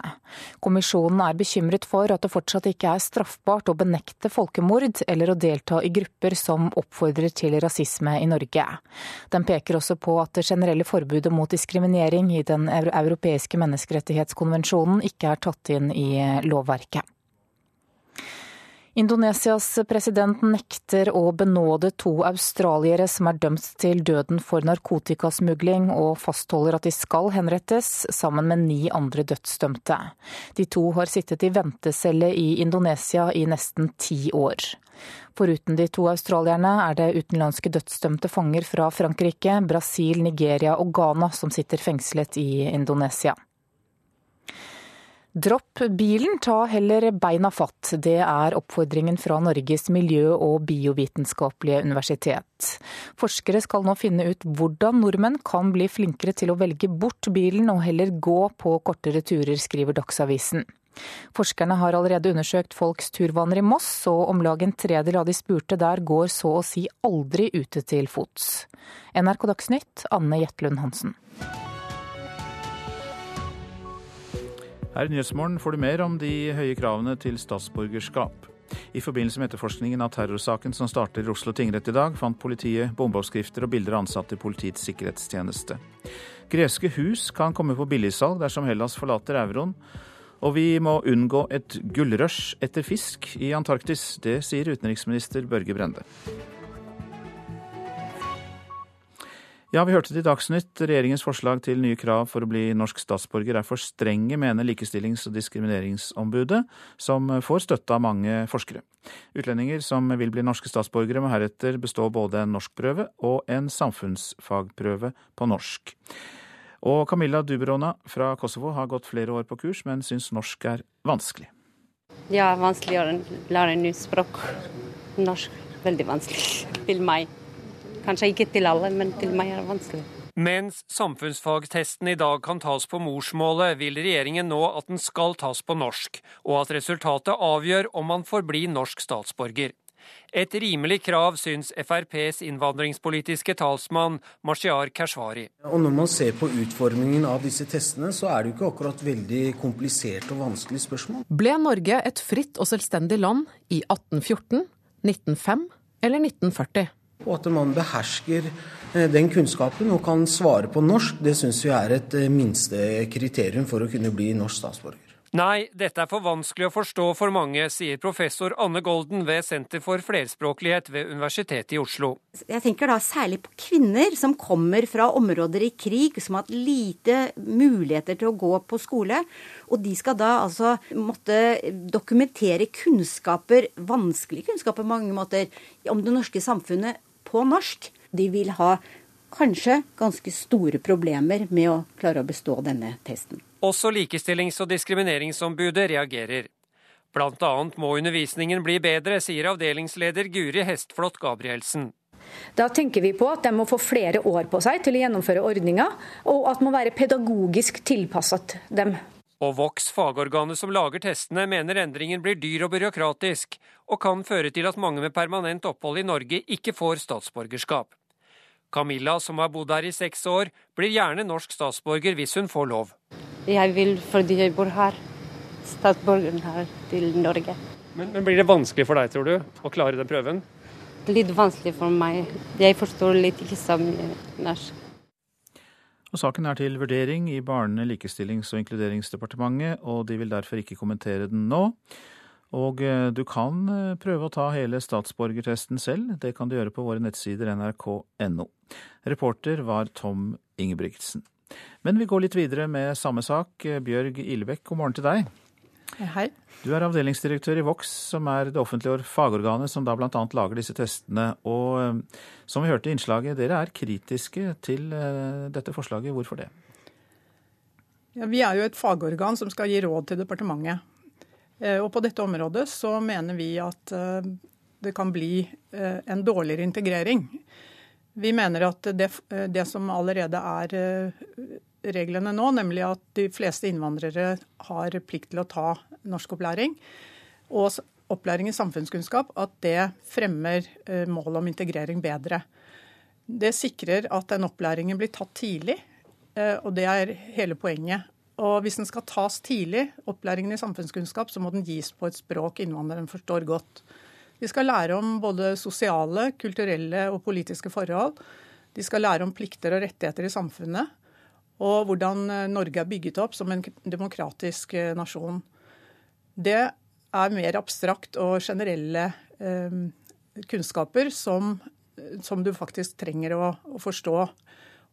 Kommisjonen er bekymret for at det fortsatt ikke er straffbart å benekte folkemord eller å delta i grupper som oppfordrer til rasisme i Norge. Den peker også på at det generelle forbudet mot diskriminering i Den europeiske menneskerettighetskonvensjonen ikke er tatt inn i lovverket. Indonesias president nekter å benåde to australiere som er dømt til døden for narkotikasmugling, og fastholder at de skal henrettes, sammen med ni andre dødsdømte. De to har sittet i ventecelle i Indonesia i nesten ti år. Foruten de to australierne er det utenlandske dødsdømte fanger fra Frankrike, Brasil, Nigeria og Ghana som sitter fengslet i Indonesia. Dropp bilen, ta heller beina fatt. Det er oppfordringen fra Norges miljø- og biovitenskapelige universitet. Forskere skal nå finne ut hvordan nordmenn kan bli flinkere til å velge bort bilen og heller gå på kortere turer, skriver Dagsavisen. Forskerne har allerede undersøkt folks turvaner i Moss, og om lag en tredel av de spurte der går så å si aldri ute til fots. NRK Dagsnytt, Anne Jetlund Hansen. Her i Nyhetsmorgen får du mer om de høye kravene til statsborgerskap. I forbindelse med etterforskningen av terrorsaken som starter i Oslo tingrett i dag, fant politiet bombeoppskrifter og bilder av ansatte i Politiets sikkerhetstjeneste. Greske hus kan komme på billigsalg dersom Hellas forlater euroen. Og vi må unngå et gullrush etter fisk i Antarktis. Det sier utenriksminister Børge Brende. Ja, vi hørte det i Dagsnytt. Regjeringens forslag til nye krav for å bli norsk statsborger er for strenge, mener Likestillings- og diskrimineringsombudet, som får støtte av mange forskere. Utlendinger som vil bli norske statsborgere, må heretter bestå både en norskprøve og en samfunnsfagprøve på norsk. Og Camilla Dubrona fra Kosovo har gått flere år på kurs, men syns norsk er vanskelig. Ja, vanskelig å lære nytt språk. Norsk. Veldig vanskelig. Til meg. Kanskje ikke til alle, men til meg er det vanskelig. Mens samfunnsfagtesten i dag kan tas på morsmålet, vil regjeringen nå at den skal tas på norsk, og at resultatet avgjør om man får bli norsk statsborger. Et rimelig krav, syns FrPs innvandringspolitiske talsmann Mashiar Keshvari. Og Når man ser på utformingen av disse testene, så er det jo ikke akkurat veldig komplisert og vanskelig spørsmål. Ble Norge et fritt og selvstendig land i 1814, 1905 eller 1940? Og at man behersker den kunnskapen og kan svare på norsk, det syns vi er et minste kriterium for å kunne bli norsk statsborger. Nei, dette er for vanskelig å forstå for mange, sier professor Anne Golden ved Senter for flerspråklighet ved Universitetet i Oslo. Jeg tenker da særlig på kvinner som kommer fra områder i krig, som har hatt lite muligheter til å gå på skole. Og de skal da altså måtte dokumentere kunnskaper, vanskelige kunnskaper på mange måter, om det norske samfunnet på norsk. De vil ha kanskje ganske store problemer med å klare å bestå denne testen. Også Likestillings- og diskrimineringsombudet reagerer. Blant annet må undervisningen bli bedre, sier avdelingsleder Guri Hestflot Gabrielsen. Da tenker vi på at de må få flere år på seg til å gjennomføre ordninga, og at må være pedagogisk tilpasset dem. Og Vox, fagorganet som lager testene, mener endringen blir dyr og byråkratisk, og kan føre til at mange med permanent opphold i Norge ikke får statsborgerskap. Camilla, som har bodd her i seks år, blir gjerne norsk statsborger hvis hun får lov. Jeg vil fordi jeg bor her. Statsborgeren her til Norge. Men, men, Blir det vanskelig for deg, tror du, å klare den prøven? Litt vanskelig for meg. Jeg forstår litt ikke så mye norsk. Og Saken er til vurdering i Barne-, likestillings- og inkluderingsdepartementet, og de vil derfor ikke kommentere den nå. Og eh, du kan eh, prøve å ta hele statsborgertesten selv. Det kan du gjøre på våre nettsider nrk.no. Reporter var Tom Ingebrigtsen. Men vi går litt videre med samme sak. Bjørg Ilebekk, god morgen til deg. Hei. Du er avdelingsdirektør i Vox, som er det offentlige fagorganet som da bl.a. lager disse testene. Og eh, som vi hørte i innslaget, dere er kritiske til eh, dette forslaget. Hvorfor det? Ja, vi er jo et fagorgan som skal gi råd til departementet. Eh, og på dette området så mener vi at det kan bli en dårligere integrering vi mener at det, det, som allerede er reglene nå, nemlig at de fleste innvandrere har plikt til å ta norskopplæring, og opplæring i samfunnskunnskap, at det fremmer eh, målet om integrering bedre. Det sikrer at den opplæringen blir tatt tidlig, eh, og det er hele poenget. Og hvis den skal tas tidlig, opplæringen i samfunnskunnskap, så må den gis på et språk innvandreren forstår godt. De skal lære om både sosiale, kulturelle og politiske forhold. De skal lære om plikter og rettigheter i samfunnet, og hvordan eh, Norge er bygget opp som en demokratisk eh, nasjon. Det er mer abstrakt og generelle eh, kunnskaper som, som, du faktisk trenger å, å, forstå.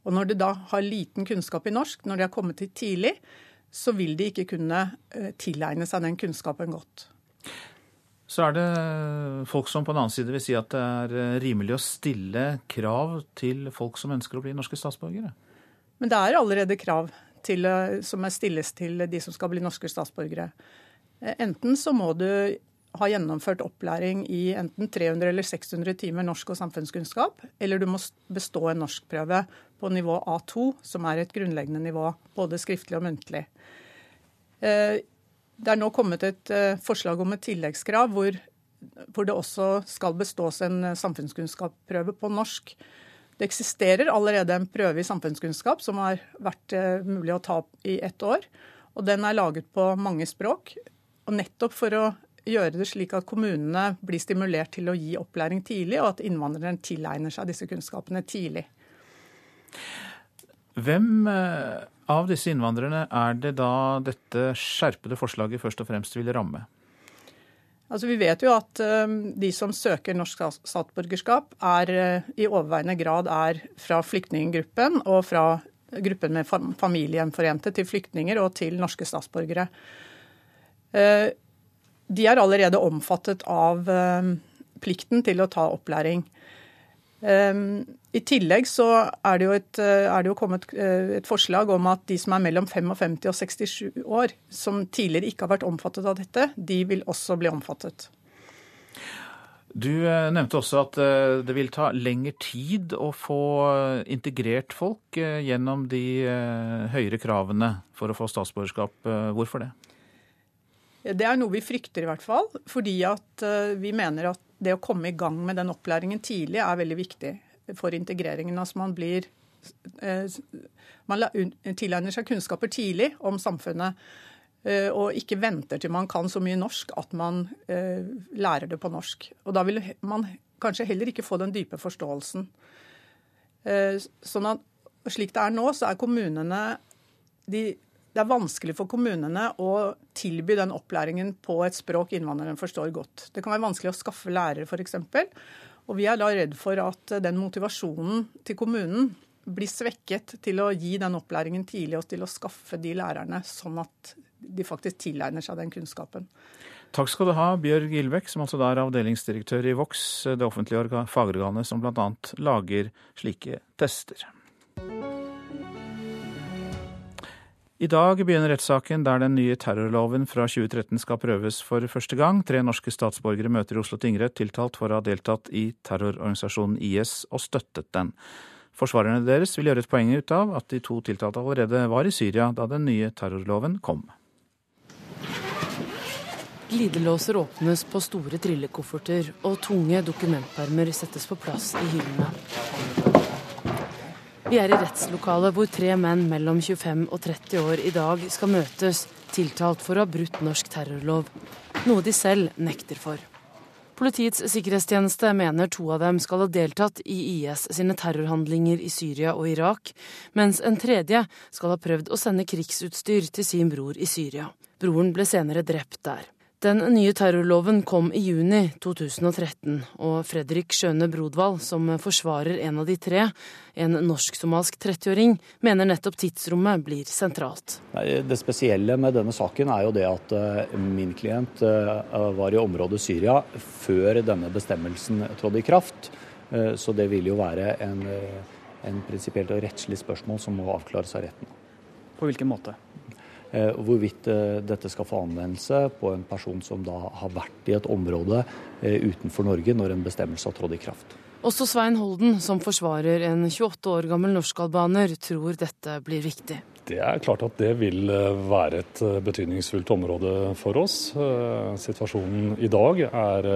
Og når de da har liten kunnskap i norsk, når de har kommet hit tidlig, så vil de ikke kunne eh, tilegne seg den kunnskapen godt. Så er det folk som på den annen side vil si at det er eh, rimelig å stille krav til folk som ønsker å bli norske statsborgere. Men det er allerede krav til, eh, som stilles til de som skal bli norske statsborgere. Eh, enten så må du ha gjennomført opplæring i enten 300 eller 600 timer norsk og samfunnskunnskap, eller du må bestå en norskprøve på nivå A2, som er et grunnleggende nivå, både skriftlig og muntlig. Det er nå kommet et forslag om et tilleggskrav hvor, hvor, det også skal bestås en samfunnskunnskapsprøve på norsk. Det eksisterer allerede en prøve i samfunnskunnskap som har vært uh, mulig å ta i ett år. Og den er laget på mange språk. Og nettopp for å gjøre det slik at kommunene blir stimulert til å gi opplæring tidlig, og at innvandreren tilegner seg disse kunnskapene tidlig. Hvem av disse innvandrerne er det da dette skjerpede forslaget først og fremst vil ramme? Altså, vi vet jo at uh, de som søker norsk statsborgerskap, er, uh, i overveiende grad er fra flyktninggruppen og fra gruppen med fam familiegjenforente til flyktninger og til norske statsborgere. Uh, de er allerede omfattet av plikten til å ta opplæring. I tillegg så er det jo, et, eh, er det jo kommet eh, et forslag om at de som er mellom 55 og 67 år, som tidligere ikke har vært omfattet av dette, de vil også bli omfattet. Du eh, nevnte også at det vil ta lengre tid å få integrert folk gjennom de høyere kravene for å få statsborgerskap. Hvorfor det? Det er noe vi frykter i hvert fall. Fordi at vi mener at det å komme i gang med den opplæringen tidlig er veldig viktig for integreringen. Altså man blir eh, Man tilegner seg kunnskaper tidlig om samfunnet. Eh, og ikke venter til man kan så mye norsk at man eh, lærer det på norsk. Og da vil man kanskje heller ikke få den dype forståelsen. Sånn at slik det er nå, så er kommunene de, det er vanskelig for kommunene å tilby den opplæringen på et språk innvandreren forstår godt. Det kan være vanskelig å skaffe lærere, f.eks. Og vi er da redd for at den motivasjonen til kommunen blir svekket til å gi den opplæringen tidlig og til å skaffe de lærerne, sånn at de faktisk tilegner seg den kunnskapen. Takk skal du ha, Bjørg Gilbekk, som altså er avdelingsdirektør i Vox, det offentlige fagorganet som bl.a. lager slike tester. I dag begynner rettssaken der den nye terrorloven fra 2013 skal prøves for første gang. Tre norske statsborgere møter i Oslo tingrett tiltalt for å ha deltatt i terrororganisasjonen IS og støttet den. Forsvarerne deres vil gjøre et poeng ut av at de to tiltalte allerede var i Syria da den nye terrorloven kom. Glidelåser åpnes på store trillekofferter, og tunge dokumentpermer settes på plass i hyllene. Vi er i rettslokalet hvor tre menn mellom 25 og 30 år i dag skal møtes, tiltalt for å ha brutt norsk terrorlov, noe de selv nekter for. Politiets sikkerhetstjeneste mener to av dem skal ha deltatt i IS sine terrorhandlinger i Syria og Irak, mens en tredje skal ha prøvd å sende krigsutstyr til sin bror i Syria. Broren ble senere drept der. Den nye terrorloven kom i juni 2013, og Fredrik Skjøne Brodvald, som forsvarer en av de tre, en norsk-somalsk 30-åring, mener nettopp tidsrommet blir sentralt. Det spesielle med denne saken er jo det at eh, min klient eh, var i området Syria før denne bestemmelsen trådte i kraft. Eh, så det vil jo være en, en prinsipielt og rettslig spørsmål som må avklares av retten. På hvilken måte? Eh, hvorvidt eh, dette skal få anvendelse på en person som da har vært i et område eh, utenfor Norge når en bestemmelse har trådt i kraft. Også Svein Holden, som forsvarer en 28 år gammel norskalbaner, tror dette blir viktig. Det er klart at det vil være et betydningsfullt område for oss. Situasjonen i dag er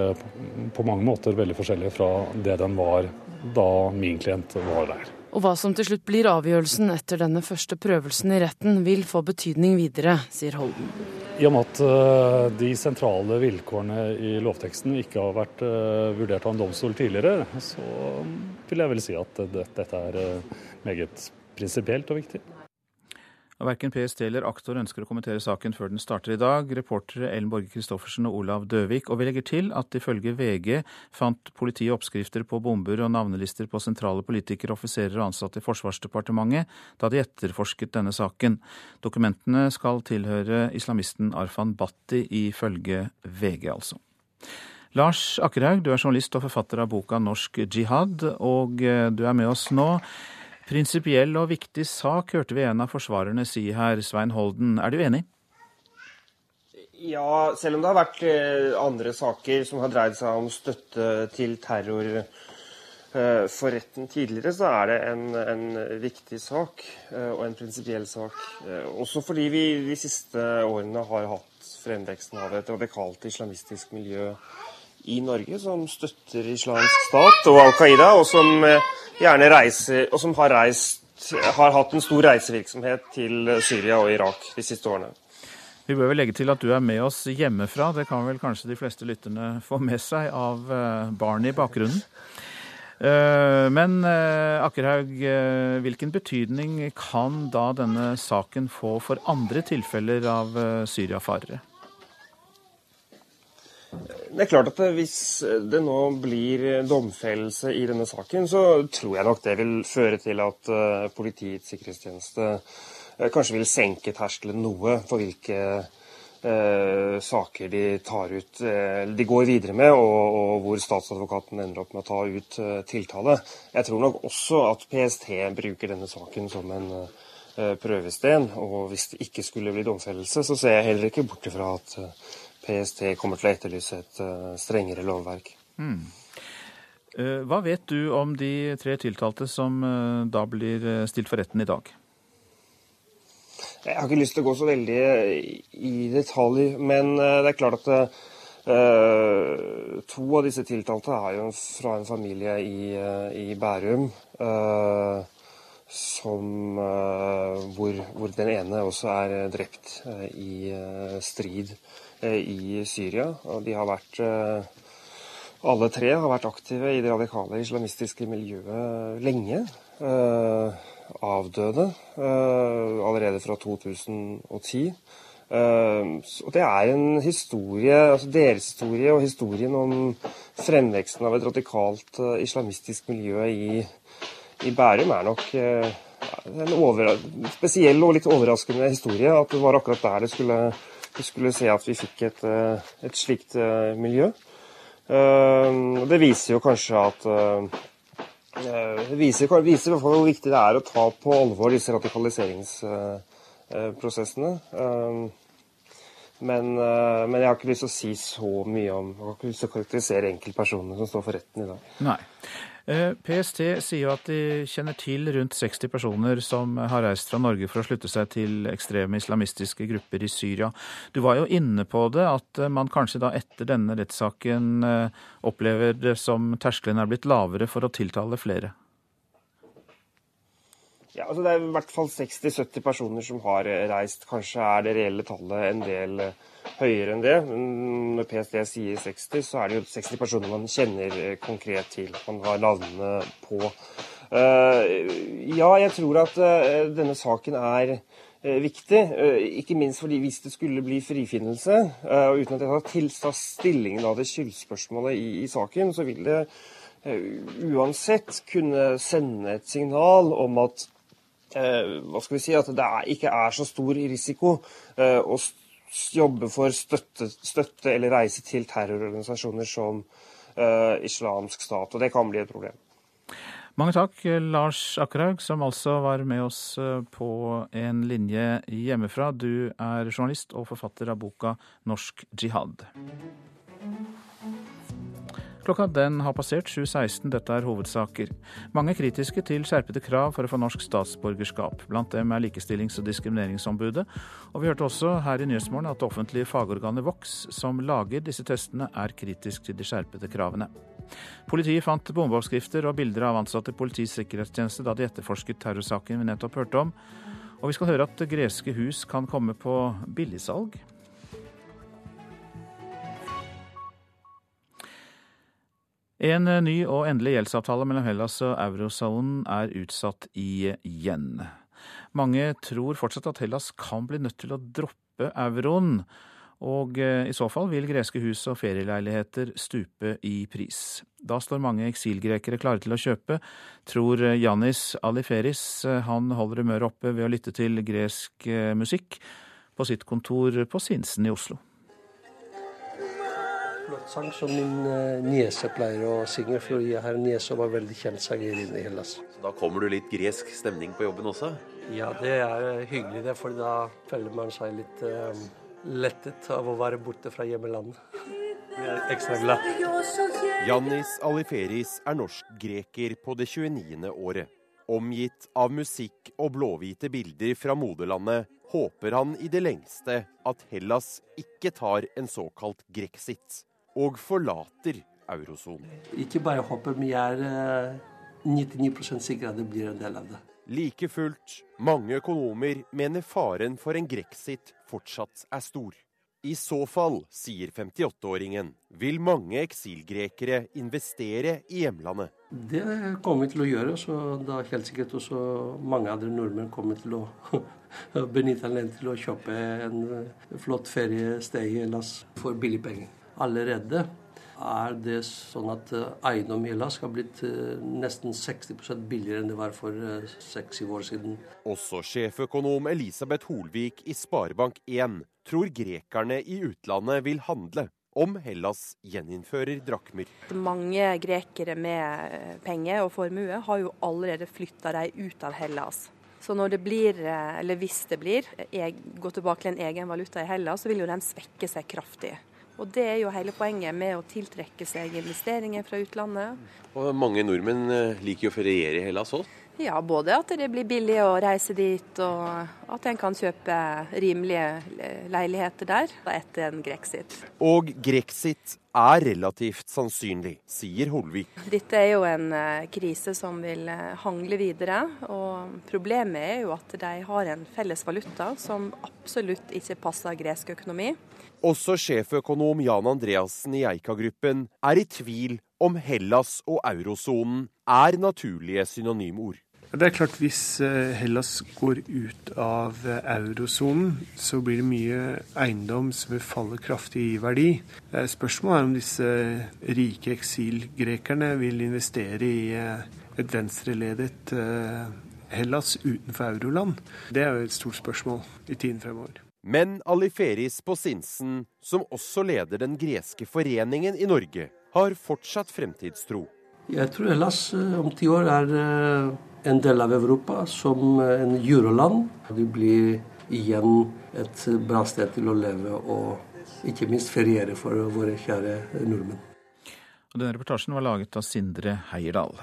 på mange måter veldig forskjellig fra det den var da min klient var der. Og hva som til slutt blir avgjørelsen etter denne første prøvelsen i retten, vil få betydning videre, sier Holden. I og med at eh, de sentrale vilkårene i lovteksten ikke har vært eh, vurdert av en domstol tidligere, så vil jeg vel si at dette er eh, meget prinsipielt og viktig. Verken PST eller aktor ønsker å kommentere saken før den starter i dag. Reportere Ellen Borge Christoffersen og Olav Døvik. Og vi legger til at ifølge VG fant politiet oppskrifter på bomber og navnelister på sentrale politikere, offiserer og ansatte i Forsvarsdepartementet da de etterforsket denne saken. Dokumentene skal tilhøre islamisten Arfan Bhatti, ifølge VG, altså. Lars Akkerhaug, du er journalist og forfatter av boka Norsk jihad, og eh, du er med oss nå. Prinsipiell og viktig sak, hørte vi en av forsvarerne si her, Svein Holden. Er du enig? Ja, selv om det har vært eh, andre saker som har dreid seg om støtte til terror eh, for retten tidligere, så er det en, en viktig sak eh, og en prinsipiell sak. Også fordi vi de siste årene har hatt fremveksten av et radikalt islamistisk miljø i Norge som støtter islamsk stat og Al Qaida, og som gjerne reiser, og som har, reist, har hatt en stor reisevirksomhet til Syria og Irak de siste årene. Vi bør vel legge til at du er med oss hjemmefra. Det kan vel kanskje de fleste lytterne få med seg av eh, barn i bakgrunnen. Eh, men eh, Akkerhaug, hvilken betydning kan da denne saken få for andre tilfeller av syriafarere? Det er klart at Hvis det nå blir domfellelse i denne saken, så tror jeg nok det vil føre til at uh, Politiets sikkerhetstjeneste uh, kanskje vil senke terskelen noe for hvilke eh, saker de tar ut, de går videre med, og, og, hvor statsadvokaten ender opp med å ta ut tiltale. Jeg tror nok også at PST bruker denne saken som en prøvesten. Og hvis det ikke skulle bli domfellelse, så ser jeg heller ikke bort ifra at PST kommer til å etterlyse et uh, strengere lovverk. Mm. Uh, hva vet du om de tre tiltalte som uh, da blir stilt for retten i dag? Jeg har ikke lyst til å gå så veldig i detalj, men det er klart at to av disse tiltalte er jo fra en familie i, i Bærum. Som, hvor, hvor, den ene også er drept i strid Eh, i Syria. Og de har vært eh, Alle tre har vært aktive i det radikale islamistiske miljøet lenge. avdøde allerede fra 2010. Og det er en historie, altså deres historie og historien om fremveksten av et radikalt islamistisk miljø i, i Bærum er nok en over, spesiell og litt overraskende historie. At det var akkurat der det skulle, det skulle se at vi fikk et, et slikt miljø. Det viser jo kanskje at det viser, viser hvor viktig det er å ta på alvor disse radikaliseringsprosessene. Men, men, jeg har ikke lyst til å si så mye om Jeg har ikke lyst til å karakterisere enkeltpersonene som står for retten i dag. Nei. PST sier at de kjenner til rundt 60 personer som har reist fra Norge for å slutte seg til ekstreme islamistiske grupper i Syria. Du var jo inne på det, at man kanskje da etter denne rettssaken opplever det som terskelen er blitt lavere for å tiltale flere? Ja, altså Det er i hvert fall 60-70 personer som har reist. Kanskje er det reelle tallet en del høyere enn det. Når PST sier 60, så er det jo 60 personer man kjenner konkret til. Man har navnene på. Ja, jeg tror at denne saken er viktig. Ikke minst fordi hvis det skulle bli frifinnelse, og uten at jeg har tiltatt stillingen av det skyldspørsmålet i, i saken, så vil det uansett kunne sende et signal om at hva skal vi si, at det ikke er så stor risiko å jobbe for støtte, støtte eller reise til terrororganisasjoner som Islamsk stat. Og det kan bli et problem. Mange takk, Lars Akkerhaug, som altså var med oss på en linje hjemmefra. Du er journalist og forfatter av boka 'Norsk jihad'. Klokka den har passert 7.16. Dette er hovedsaker. Mange er kritiske til skjerpede krav for å få norsk statsborgerskap. Blant dem er Likestillings- og diskrimineringsombudet. Og vi hørte også her i Nyhetsmorgen at det offentlige fagorganet Vox, som lager disse testene, er kritisk til de skjerpede kravene. Politiet fant bombeoppskrifter og bilder av ansatte i Politiets sikkerhetstjeneste da de etterforsket terrorsaken vi nettopp hørte om. Og vi skal høre at greske hus kan komme på billigsalg. En ny og endelig gjeldsavtale mellom Hellas og eurosonen er utsatt igjen. Mange tror fortsatt at Hellas kan bli nødt til å droppe euroen. Og i så fall vil greske hus og ferieleiligheter stupe i pris. Da står mange eksilgrekere klare til å kjøpe, tror Jannis Aliferis. Han holder humøret oppe ved å lytte til gresk musikk på sitt kontor på Sinsen i Oslo flott sang som min niese pleier å synge, for jeg har en niese som var veldig kjent sangerinne i Hellas. Så da kommer du litt gresk stemning på jobben også? Ja, det er hyggelig det, for da føler man seg litt um, lettet av å være borte fra hjemmelandet. Jeg er ekstra glad. Jannis Aliferis er norsk-greker på det 29. året. Omgitt av musikk og blåhvite bilder fra moderlandet håper han i det lengste at Hellas ikke tar en såkalt grexit og forlater eurosonen. Ikke bare håper, men jeg er 99 sikker at det blir en del av det. Like fullt, mange økonomer mener faren for en grexit fortsatt er stor. I så fall, sier 58-åringen, vil mange eksilgrekere investere i hjemlandet. Det kommer vi til å gjøre, så da helt sikkert også mange andre nordmenn kommer til å benytte anledningen til å kjøpe en flott feriested i Hellas for billig penger allerede er det sånn at eh, eiendom i Hellas har blitt eh, nesten 60% billigere enn det var for eh, seks-syv år siden. Også sjeføkonom Elisabeth Holvik i Sparebank1 tror grekerne i utlandet vil handle om Hellas gjeninnfører drakmer. Mange grekere med penger og formue har jo allerede flytta dem ut av Hellas. Så når det blir, eller hvis det blir, gå tilbake til en egen valuta i Hellas, så vil jo den svekke seg kraftig. Og Det er jo hele poenget med å tiltrekke seg investeringer fra utlandet. Og Mange nordmenn eh, liker jo å feriere i Hellas òg? Ja, både at det blir billig å reise dit, og at en kan kjøpe rimelige leiligheter der etter en grexit. Og grexit er relativt sannsynlig, sier Holvik. Dette er jo en eh, krise som vil eh, hangle videre. og Problemet er jo at de har en felles valuta som absolutt ikke passer gresk økonomi. Også sjeføkonom Jan Andreassen i Eika-gruppen er i tvil om Hellas og eurosonen er naturlige synonymord. Det er klart Hvis eh, Hellas går ut av eh, eurosonen, så blir det mye eiendom som vil falle kraftig i verdi. Spørsmålet er om disse rike eksilgrekerne vil investere i et venstreledet Hellas utenfor euroland. Det er jo et stort spørsmål i tiden fremover. Men Aliferis på Sinsen, som også leder den greske foreningen i Norge, har fortsatt fremtidstro. Jeg tror Hellas eh, om ti år er eh, en del av Europa som eh, en euroland. Vi blir igjen et bra sted til å leve og ikke minst feriere for våre kjære nordmenn. Og denne reportasjen var laget av Sindre Heierdal.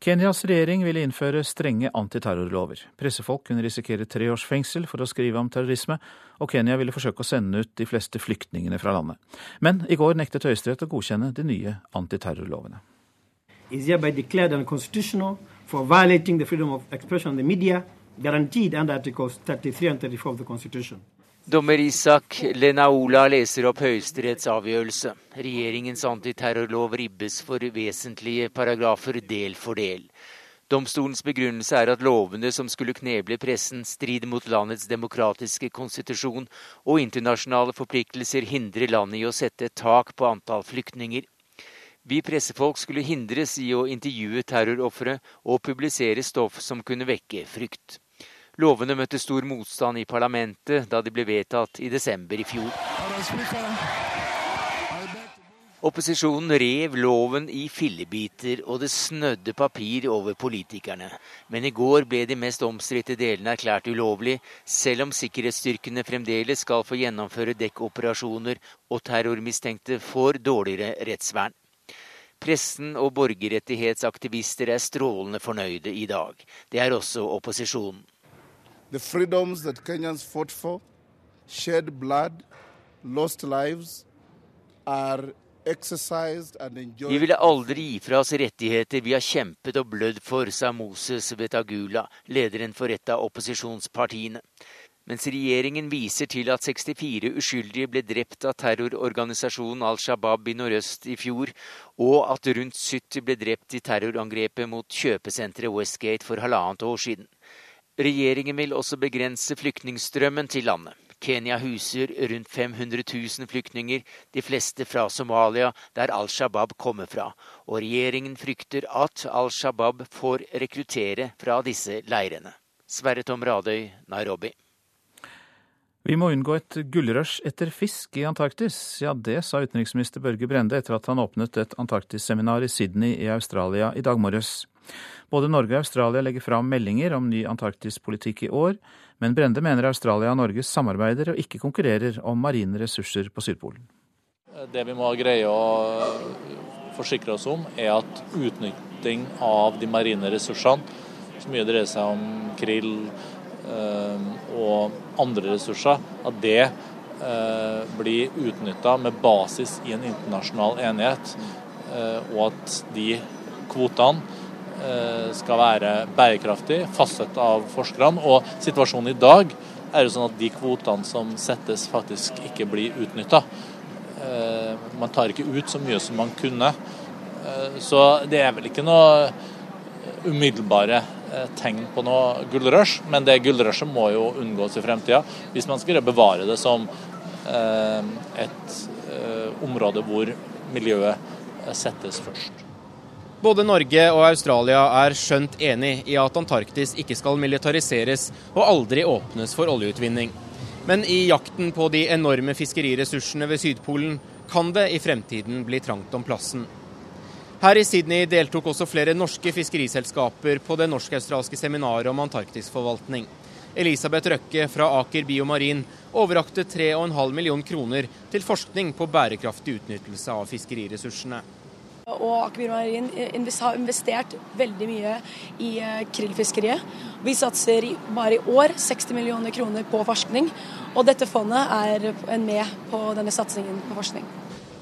Kenyas regjering ville innføre strenge antiterrorlover. Pressefolk kunne risikere tre års fengsel for å skrive om terrorisme, og Kenya ville forsøke å sende ut de fleste flyktningene fra landet. Men i går nektet Høyesterett å godkjenne de nye antiterrorlovene. For under Articles 33 and 34 of the. Dommer Isak Lenaola leser opp Høyesteretts avgjørelse. Regjeringens antiterrorlov ribbes for vesentlige paragrafer del for del. Domstolens begrunnelse er at lovene som skulle kneble pressen, strider mot landets demokratiske konstitusjon, og internasjonale forpliktelser hindrer landet i å sette et tak på antall flyktninger. Vi pressefolk skulle hindres i å intervjue terrorofre og publisere stoff som kunne vekke frykt. Lovene møtte stor motstand i parlamentet da de ble vedtatt i desember i fjor. Opposisjonen rev loven i fillebiter, og det snødde papir over politikerne. Men i går ble de mest omstridte delene erklært ulovlig, selv om sikkerhetsstyrkene fremdeles skal få gjennomføre dekkoperasjoner og terrormistenkte får dårligere rettsvern. Pressen og borgerrettighetsaktivister er strålende fornøyde i dag. Det er også opposisjonen. The freedoms that Kenyans fought for, shed blood, lost lives, are vi ville aldri gi fra oss rettigheter vi har kjempet og blødd for, sa Moses Vetagula, lederen for et av opposisjonspartiene. Mens regjeringen viser til at 64 uskyldige ble drept av terrororganisasjonen Al Shabaab i nordøst i fjor, og at rundt 70 ble drept i terrorangrepet mot kjøpesenteret Westgate for halvannet år siden. Regjeringen vil også begrense flyktningstrømmen til landet. Kenya huser rundt 500 000 flyktninger, de fleste fra Somalia, der Al Shabaab kommer fra. Og regjeringen frykter at Al Shabaab får rekruttere fra disse leirene. Sverre Tom Radøy, Nairobi. Vi må unngå et gullrush etter fisk i Antarktis. Ja, det sa utenriksminister Børge Brende etter at han åpnet et Antarktisseminar i Sydney i Australia i dag morges. Både Norge og Australia legger fram meldinger om ny antarktispolitikk i år, men Brende mener Australia og Norge samarbeider og ikke konkurrerer om marine ressurser på Sydpolen. Det vi må greie å forsikre oss om, er at utnytting av de marine ressursene, så mye dreier seg om krill eh, og andre ressurser, at det eh, blir utnytta med basis i en internasjonal enighet, eh, og at de kvotene skal være bærekraftig, fastsatt av forskerne. Og situasjonen i dag er jo sånn at de kvotene som settes, faktisk ikke blir utnytta. Eh, man tar ikke ut så mye som man kunne. Eh, så det er vel ikke noe umiddelbare tegn på noe gullrush, men det gullrushet må jo unngås i fremtida hvis man skal bevare det som et område hvor miljøet settes først. Både Norge og Australia er skjønt enig i at Antarktis ikke skal militariseres og aldri åpnes for oljeutvinning. Men i jakten på de enorme fiskeriressursene ved Sydpolen kan det i fremtiden bli trangt om plassen. Her i Sydney deltok også flere norske fiskeriselskaper på det norsk-australske seminaret om antarktisforvaltning. Elisabeth Røkke fra Aker Biomarin overrakte 3,5 millioner kroner til forskning på bærekraftig utnyttelse av fiskeriressursene. Og Aker Marin har investert veldig mye i eh, krillfiskeriet. Vi satser bare i år 60 millioner kroner på forskning, og dette fondet er med på denne satsingen på forskning.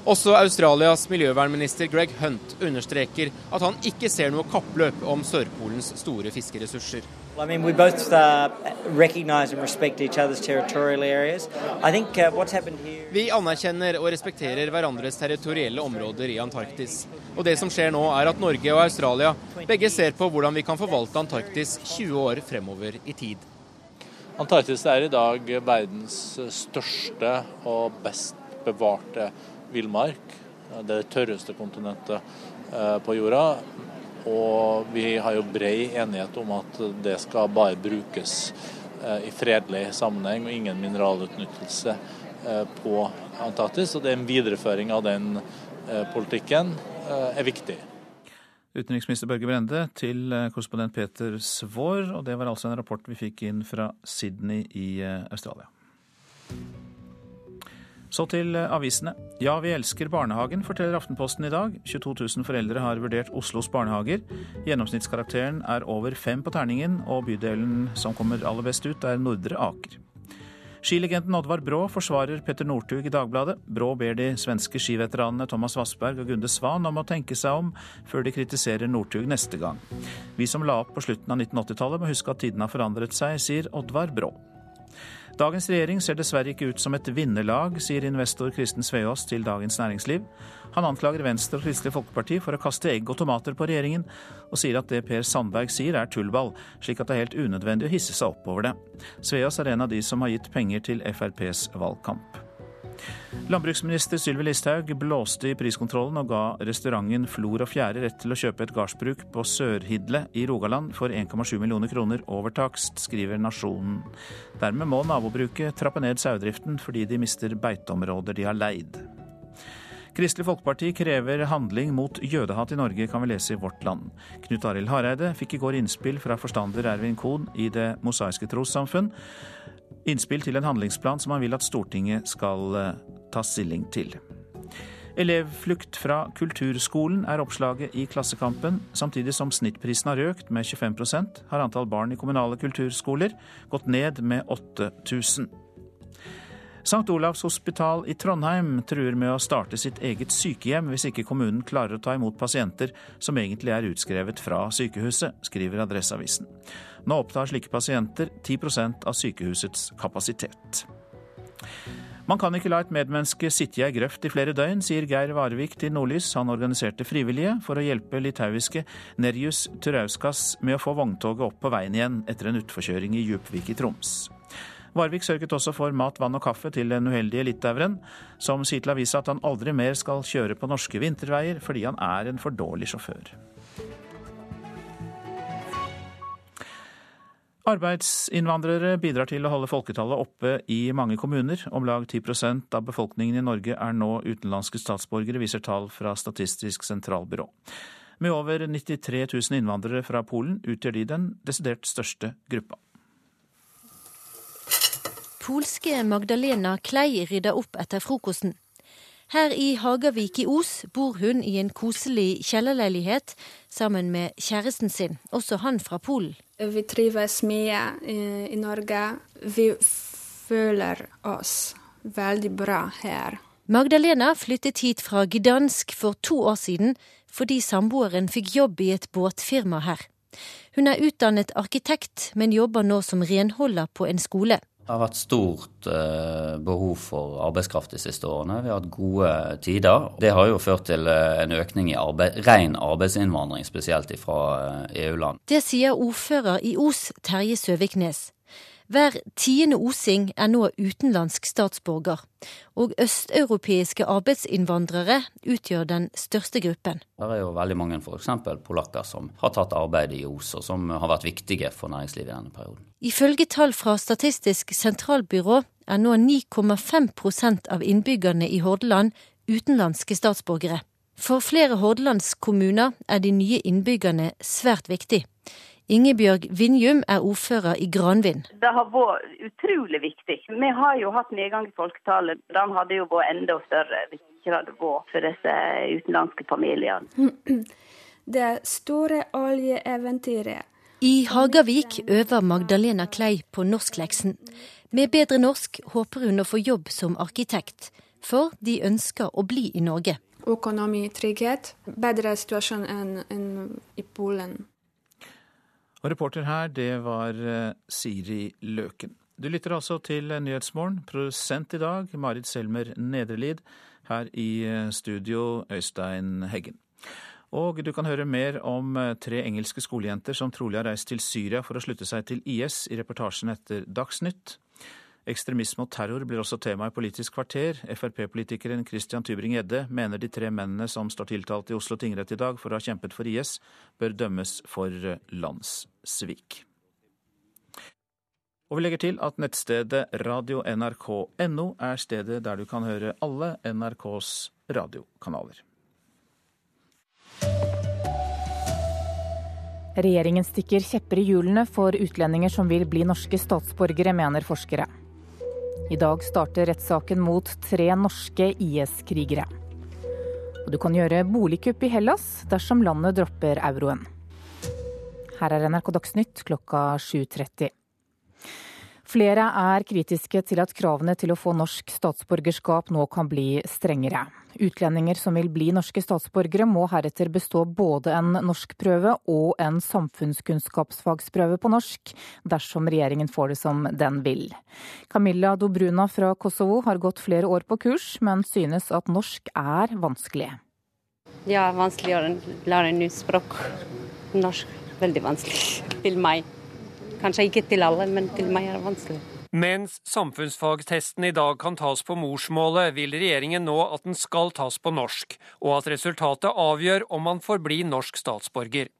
Også Australias miljøvernminister Greg Hunt understreker at han ikke ser noe kappløp om Sørpolens store fiskeressurser. I mean, we both uh, recognize and respect each other's territorial areas. I think uh, what's happened here Vi anerkjenner og respekterer hverandres territorielle områder i Antarktis. Og det som skjer nå, er at Norge og Australia begge ser på hvordan vi kan forvalte Antarktis 20 år fremover i tid. Antarktis er i dag verdens største og best bevarte villmark. Det er det tørreste kontinentet eh, på jorda. Og vi har jo bred enighet om at det skal bare brukes eh, i fredelig sammenheng og ingen mineralutnyttelse eh, på Antarktis. Og det er en videreføring av den eh, politikken er viktig. Utenriksminister Børge Brende til korrespondent Peter Svaar, og det var altså en rapport vi fikk inn fra Sydney i Australia. Så til eh, avisene. Ja, vi elsker barnehagen, forteller Aftenposten i dag. 22 000 foreldre har vurdert Oslos barnehager. Gjennomsnittskarakteren er over fem på terningen, og bydelen som kommer aller best ut, er Nordre Aker. Skilegenden Oddvar Brå forsvarer Petter Northug i Dagbladet. Brå ber de svenske skiveteranene Thomas Vassberg og Gunde Svan om å tenke seg om før de kritiserer Northug neste gang. Vi som la opp på slutten av 1980-tallet må huske at tidene har forandret seg, sier Oddvar Brå. Dagens regjering ser dessverre ikke ut som et vinnerlag, sier investor Kristen Sveås til Dagens Næringsliv. Han anklager Venstre og Kristelig Folkeparti for å kaste egg og tomater på regjeringen, og sier at det Per Sandberg sier er tullball, slik at det er helt unødvendig å hisse seg opp over det. Sveås er en av de som har gitt penger til FrPs valgkamp. Landbruksminister Sylvi Listhaug blåste i priskontrollen og ga restauranten Flor og Fjære rett til å kjøpe et gardsbruk på Sørhidle i Rogaland for 1,7 millioner kroner over takst, skriver Nasjonen. Dermed må nabobruket trappe ned sauedriften fordi de mister beiteområder de har leid. Kristelig Folkeparti krever handling mot jødehat i Norge, kan vi lese i Vårt Land. Knut Arild Hareide fikk i går innspill fra forstander Ervin Kohn i Det mosaiske trossamfunn innspill til en handlingsplan som han vil at Stortinget skal eh, ta stilling til. Elevflukt fra kulturskolen er oppslaget i Klassekampen. Samtidig som snittprisen har økt med 25% har antall barn i kommunale kulturskoler gått ned med 8000. St. Olavs hospital i Trondheim truer med å starte sitt eget sykehjem hvis ikke kommunen klarer å ta imot pasienter som egentlig er utskrevet fra sykehuset, skriver Adresseavisen. Nå opptar slike pasienter 10% av sykehusets kapasitet. Man kan ikke la et medmenneske sitte i ei grøft i flere døgn, sier Geir Varevik til Nordlys. Han organiserte frivillige for å hjelpe litauiske Nerjus Turauskas med å få vogntoget opp på veien igjen etter en utforkjøring i Djupvik i Troms. Varvik sørget også for mat, vann og kaffe til den uheldige litaueren, som sier til avisa at han aldri mer skal kjøre på norske vinterveier fordi han er en for dårlig sjåfør. Arbeidsinnvandrere bidrar til å holde folketallet oppe i mange kommuner. Om lag 10% av befolkningen i Norge er nå utenlandske statsborgere, viser tall fra Statistisk sentralbyrå. Med over 93 000 innvandrere fra Polen utgjør de den desidert største gruppa. polske Magdalena Klei rydder opp etter frokosten. Her i Hagavik i Os bor hun i en koselig kjellerleilighet sammen med kjæresten sin, også han fra Polen. Vi trives mye i Norge. Vi føler oss veldig bra her. Magdalena flyttet hit fra Gdansk for to år siden fordi samboeren fikk jobb i et båtfirma her. Hun er utdannet arkitekt, men jobber nå som renholder på en skole. Det har vært stort eh, behov for arbeidskraft de siste årene. Vi har hatt gode tider. Det har jo ført til eh, en økning i arbeid, ren arbeidsinnvandring, spesielt fra eh, EU-land. Det sier ordfører i Os, Terje Søviknes. Hver tiende osing er nå utenlandsk statsborger, og østeuropeiske arbeidsinnvandrere utgjør den største gruppen. Det er jo veldig mange f.eks. polakker som har tatt arbeid i Os, og som har vært viktige for næringslivet i denne perioden. Ifølge tall fra Statistisk sentralbyrå er nå 9,5% av innbyggerne i Hordaland utenlandske statsborgere. For flere hordalandskommuner er de nye innbyggerne svært viktig. Ingebjørg Vinjum er ordfører i Granvin. Det har vært utrolig viktig. Vi har jo hatt nedgang i folketallet. Den hadde jo vært enda større hvis det ikke hadde vært for disse utenlandske familiene. Det store oljeeventyret. I Hagavik øver Magdalena Klei på norskleksen. Med bedre norsk håper hun å få jobb som arkitekt, for de ønsker å bli i Norge. Økonomitrygghet, bedre situasjon enn i Polen. Og reporter her, det var eh, Siri Løken. Du lytter altså til Nyhetsmorgen. Produsent i dag, Marit Selmer Nedrelid. Her i eh, studio, Øystein Heggen. Og du kan høre mer om eh, tre engelske skolejenter som trolig har reist til Syria for å slutte seg til IS, i reportasjen etter Dagsnytt. Ekstremisme og terror blir også tema i Politisk kvarter. Frp-politikeren Christian Tybring-Gjedde mener de tre mennene som står tiltalt i Oslo tingrett i dag for å ha kjempet for IS, bør dømmes for landssvik. Og vi legger til at nettstedet radio.nrk.no er stedet der du kan høre alle NRKs radiokanaler. Regjeringen stikker kjepper i hjulene for utlendinger som vil bli norske statsborgere, mener forskere. I dag starter rettssaken mot tre norske IS-krigere. Og du kan gjøre boligkupp i Hellas dersom landet dropper euroen. Her er NRK Dagsnytt klokka 7.30. Flere er kritiske til at kravene til å få norsk statsborgerskap nå kan bli strengere. Utlendinger som vil bli norske statsborgere må heretter bestå både en norskprøve og en samfunnskunnskapsfagsprøve på norsk, dersom regjeringen får det som den vil. Camilla Dobruna fra Kosovo har gått flere år på kurs, men synes at norsk er vanskelig. Ja, vanskelig å lære nytt språk. Norsk veldig vanskelig til meg. Kanskje ikke til alle, men til meg er det vanskelig. Mens samfunnsfagtesten i dag kan tas på morsmålet, vil regjeringen nå at den skal tas på norsk, og at resultatet avgjør om man får bli norsk statsborger.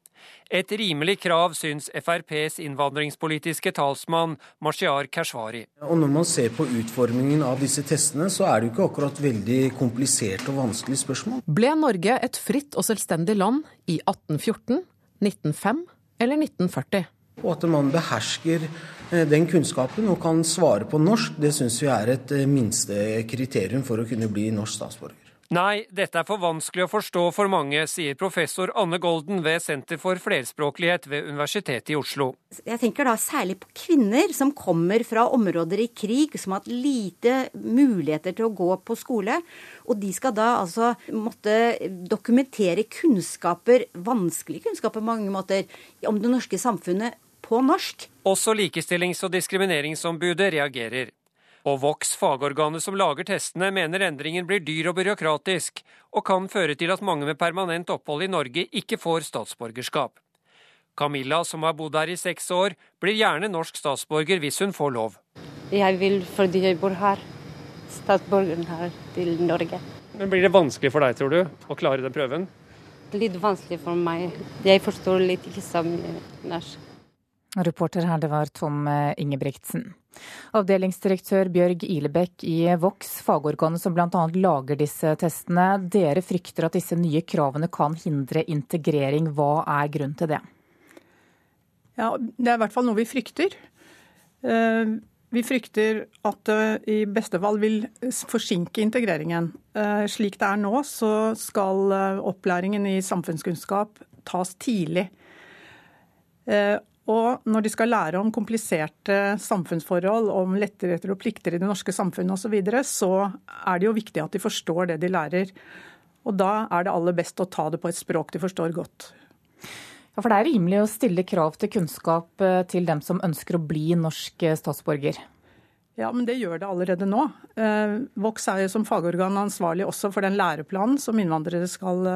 Et rimelig krav, syns FrPs innvandringspolitiske talsmann Mashiar Keshvari. Og Når man ser på utformingen av disse testene, så er det jo ikke akkurat veldig kompliserte og vanskelige spørsmål. Ble Norge et fritt og selvstendig land i 1814, 1905 eller 1940? Og at man behersker eh, den kunnskapen og kan svare på norsk, det syns vi er et eh, minste kriterium for å kunne bli norsk statsborger. Nei, dette er for vanskelig å forstå for mange, sier professor Anne Golden ved Senter for flerspråklighet ved Universitetet i Oslo. Jeg tenker da særlig på kvinner som kommer fra områder i krig, som har hatt lite muligheter til å gå på skole. Og de skal da altså måtte dokumentere kunnskaper, vanskelige kunnskaper på mange måter, om det norske samfunnet på norsk. Også Likestillings- og diskrimineringsombudet reagerer. Og Vox, fagorganet som lager testene, mener endringen blir dyr og byråkratisk, og kan føre til at mange med permanent opphold i Norge ikke får statsborgerskap. Camilla, som har bodd her i seks år, blir gjerne norsk statsborger hvis hun får lov. Jeg vil fordi jeg bor her. Statsborgeren her til Norge. Men Blir det vanskelig for deg, tror du, å klare den prøven? Litt vanskelig for meg. Jeg forstår litt ikke så mye norsk. Reporter her, det var Tom eh, Ingebrigtsen. Avdelingsdirektør Bjørg Ilebekk i Vox, fagorganet som bl.a. lager disse testene. Dere frykter at disse nye kravene kan hindre integrering. Hva er grunnen til det? Ja, Det er i hvert fall noe vi frykter. Eh, vi frykter at det i beste fall vil forsinke integreringen. Eh, slik det er nå, så skal opplæringen i samfunnskunnskap tas tidlig. Og når de skal lære om kompliserte samfunnsforhold, om lettigheter og plikter i det norske samfunnet osv., så, videre, så er det jo viktig at de forstår det de lærer. Og da er det aller best å ta det på et språk de forstår godt. Ja, For det er rimelig å stille krav til kunnskap eh, til dem som ønsker å bli norsk eh, statsborger? Ja, men det gjør det allerede nå. Eh, Vox er jo som fagorgan ansvarlig også for den læreplanen som innvandrere skal,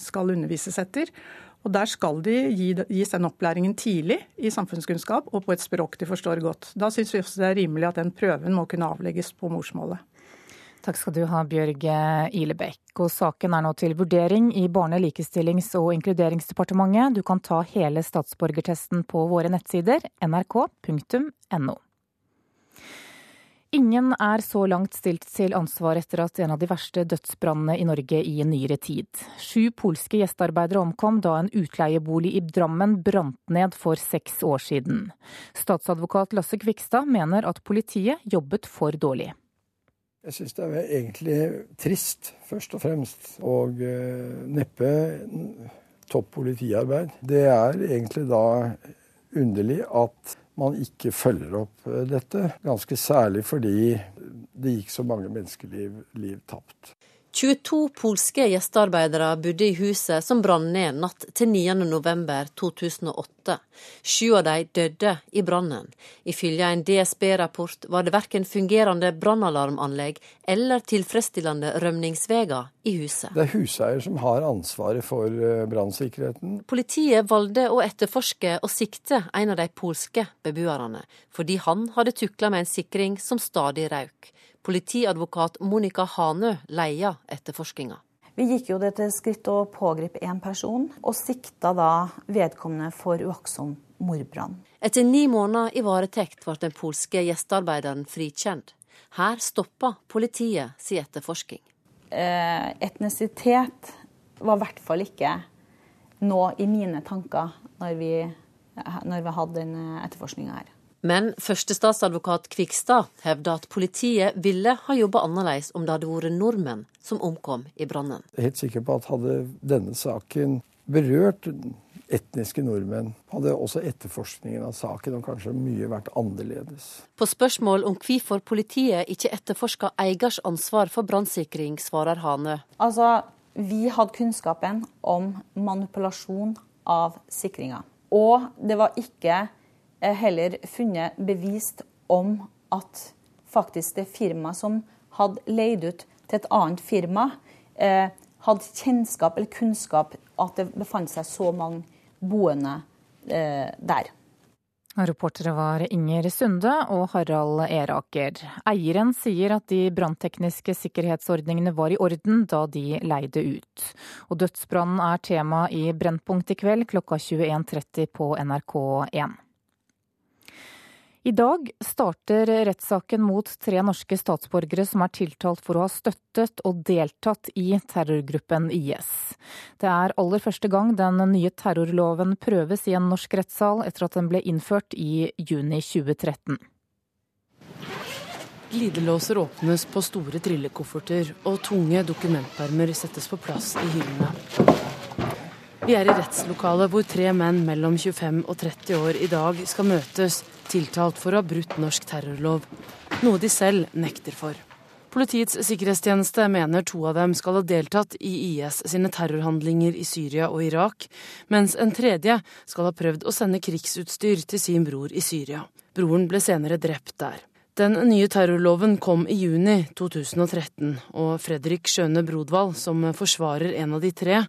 skal undervises etter. Og Der skal de gis den opplæringen tidlig i samfunnskunnskap og på et språk de forstår godt. Da syns vi også det er rimelig at den prøven må kunne avlegges på morsmålet. Takk skal du ha, Bjørg Ilebekk. Og saken er nå til vurdering i Barne-, likestillings- og inkluderingsdepartementet. Du kan ta hele statsborgertesten på våre nettsider nrk.no. Ingen er så langt stilt til ansvar etter at en av de verste dødsbrannene i Norge i nyere tid. Sju polske gjestearbeidere omkom da en utleiebolig i Drammen brant ned for seks år siden. Statsadvokat Lasse Kvikstad mener at politiet jobbet for dårlig. Jeg syns det er egentlig trist, først og fremst, og uh, neppe topp politiarbeid. Det er egentlig da underlig at man ikke følger opp eh, dette. Ganske særlig fordi det gikk så mange menneskeliv liv tapt. 22 polske gjestearbeidere bodde i huset som brant ned natt til 9.11.2008. Sju av de døde i brannen. Ifølge en DSB-rapport var det verken fungerende brannalarmanlegg eller tilfredsstillende rømningsveier i huset. Det er huseier som har ansvaret for eh, brannsikkerheten. Politiet valgte å etterforske og sikte en av de polske beboerne, fordi han hadde tukla med en sikring som stadig røk. Politiadvokat Monica Hanø leia etterforskinga. Vi gikk jo det til skritt å pågripe én person, og sikta da vedkommende for uaktsom mordbrann. Etter ni måneder i varetekt ble den polske gjestearbeideren frikjent. Her stoppa politiet sin etterforsking. Eh, etnisitet var i hvert fall ikke noe i mine tanker når vi, når vi hadde den etterforskninga her. Men førstestatsadvokat Kvikstad hevder at politiet ville ha jobba annerledes om det hadde vært nordmenn som omkom i brannen. Jeg er helt sikker på at hadde denne saken berørt etniske nordmenn, hadde også etterforskningen av saken og kanskje mye vært annerledes. På spørsmål om hvorfor politiet ikke etterforska eiers ansvar for brannsikring, svarer Hane. Altså, vi hadde kunnskapen om manipulasjon av sikringa. Og det var ikke heller funnet bevist om at faktisk det firmaet som hadde leid ut til et annet firma, eh, hadde kjennskap eller kunnskap at det befant seg så mange boende eh, der. Reportere var Inger Sunde og Harald Eraker. Eieren sier at de branntekniske sikkerhetsordningene var i orden da de leide ut. Og dødsbrannen er tema i Brennpunkt i kveld klokka 21.30 på NRK1. I dag starter rettssaken mot tre norske statsborgere som er tiltalt for å ha støttet og deltatt i terrorgruppen IS. Det er aller første gang den nye terrorloven prøves i en norsk rettssal etter at den ble innført i juni 2013. Glidelåser åpnes på store trillekofferter, og tunge dokumentpermer settes på plass i hyllene. Vi er i rettslokalet hvor tre menn mellom 25 og 30 år i dag skal møtes, tiltalt for å ha brutt norsk terrorlov, noe de selv nekter for. Politiets sikkerhetstjeneste mener to av dem skal ha deltatt i IS sine terrorhandlinger i Syria og Irak, mens en tredje skal ha prøvd å sende krigsutstyr til sin bror i Syria. Broren ble senere drept der. Den nye terrorloven kom i juni 2013, og Fredrik Skjøne Brodvald, som forsvarer en av de tre,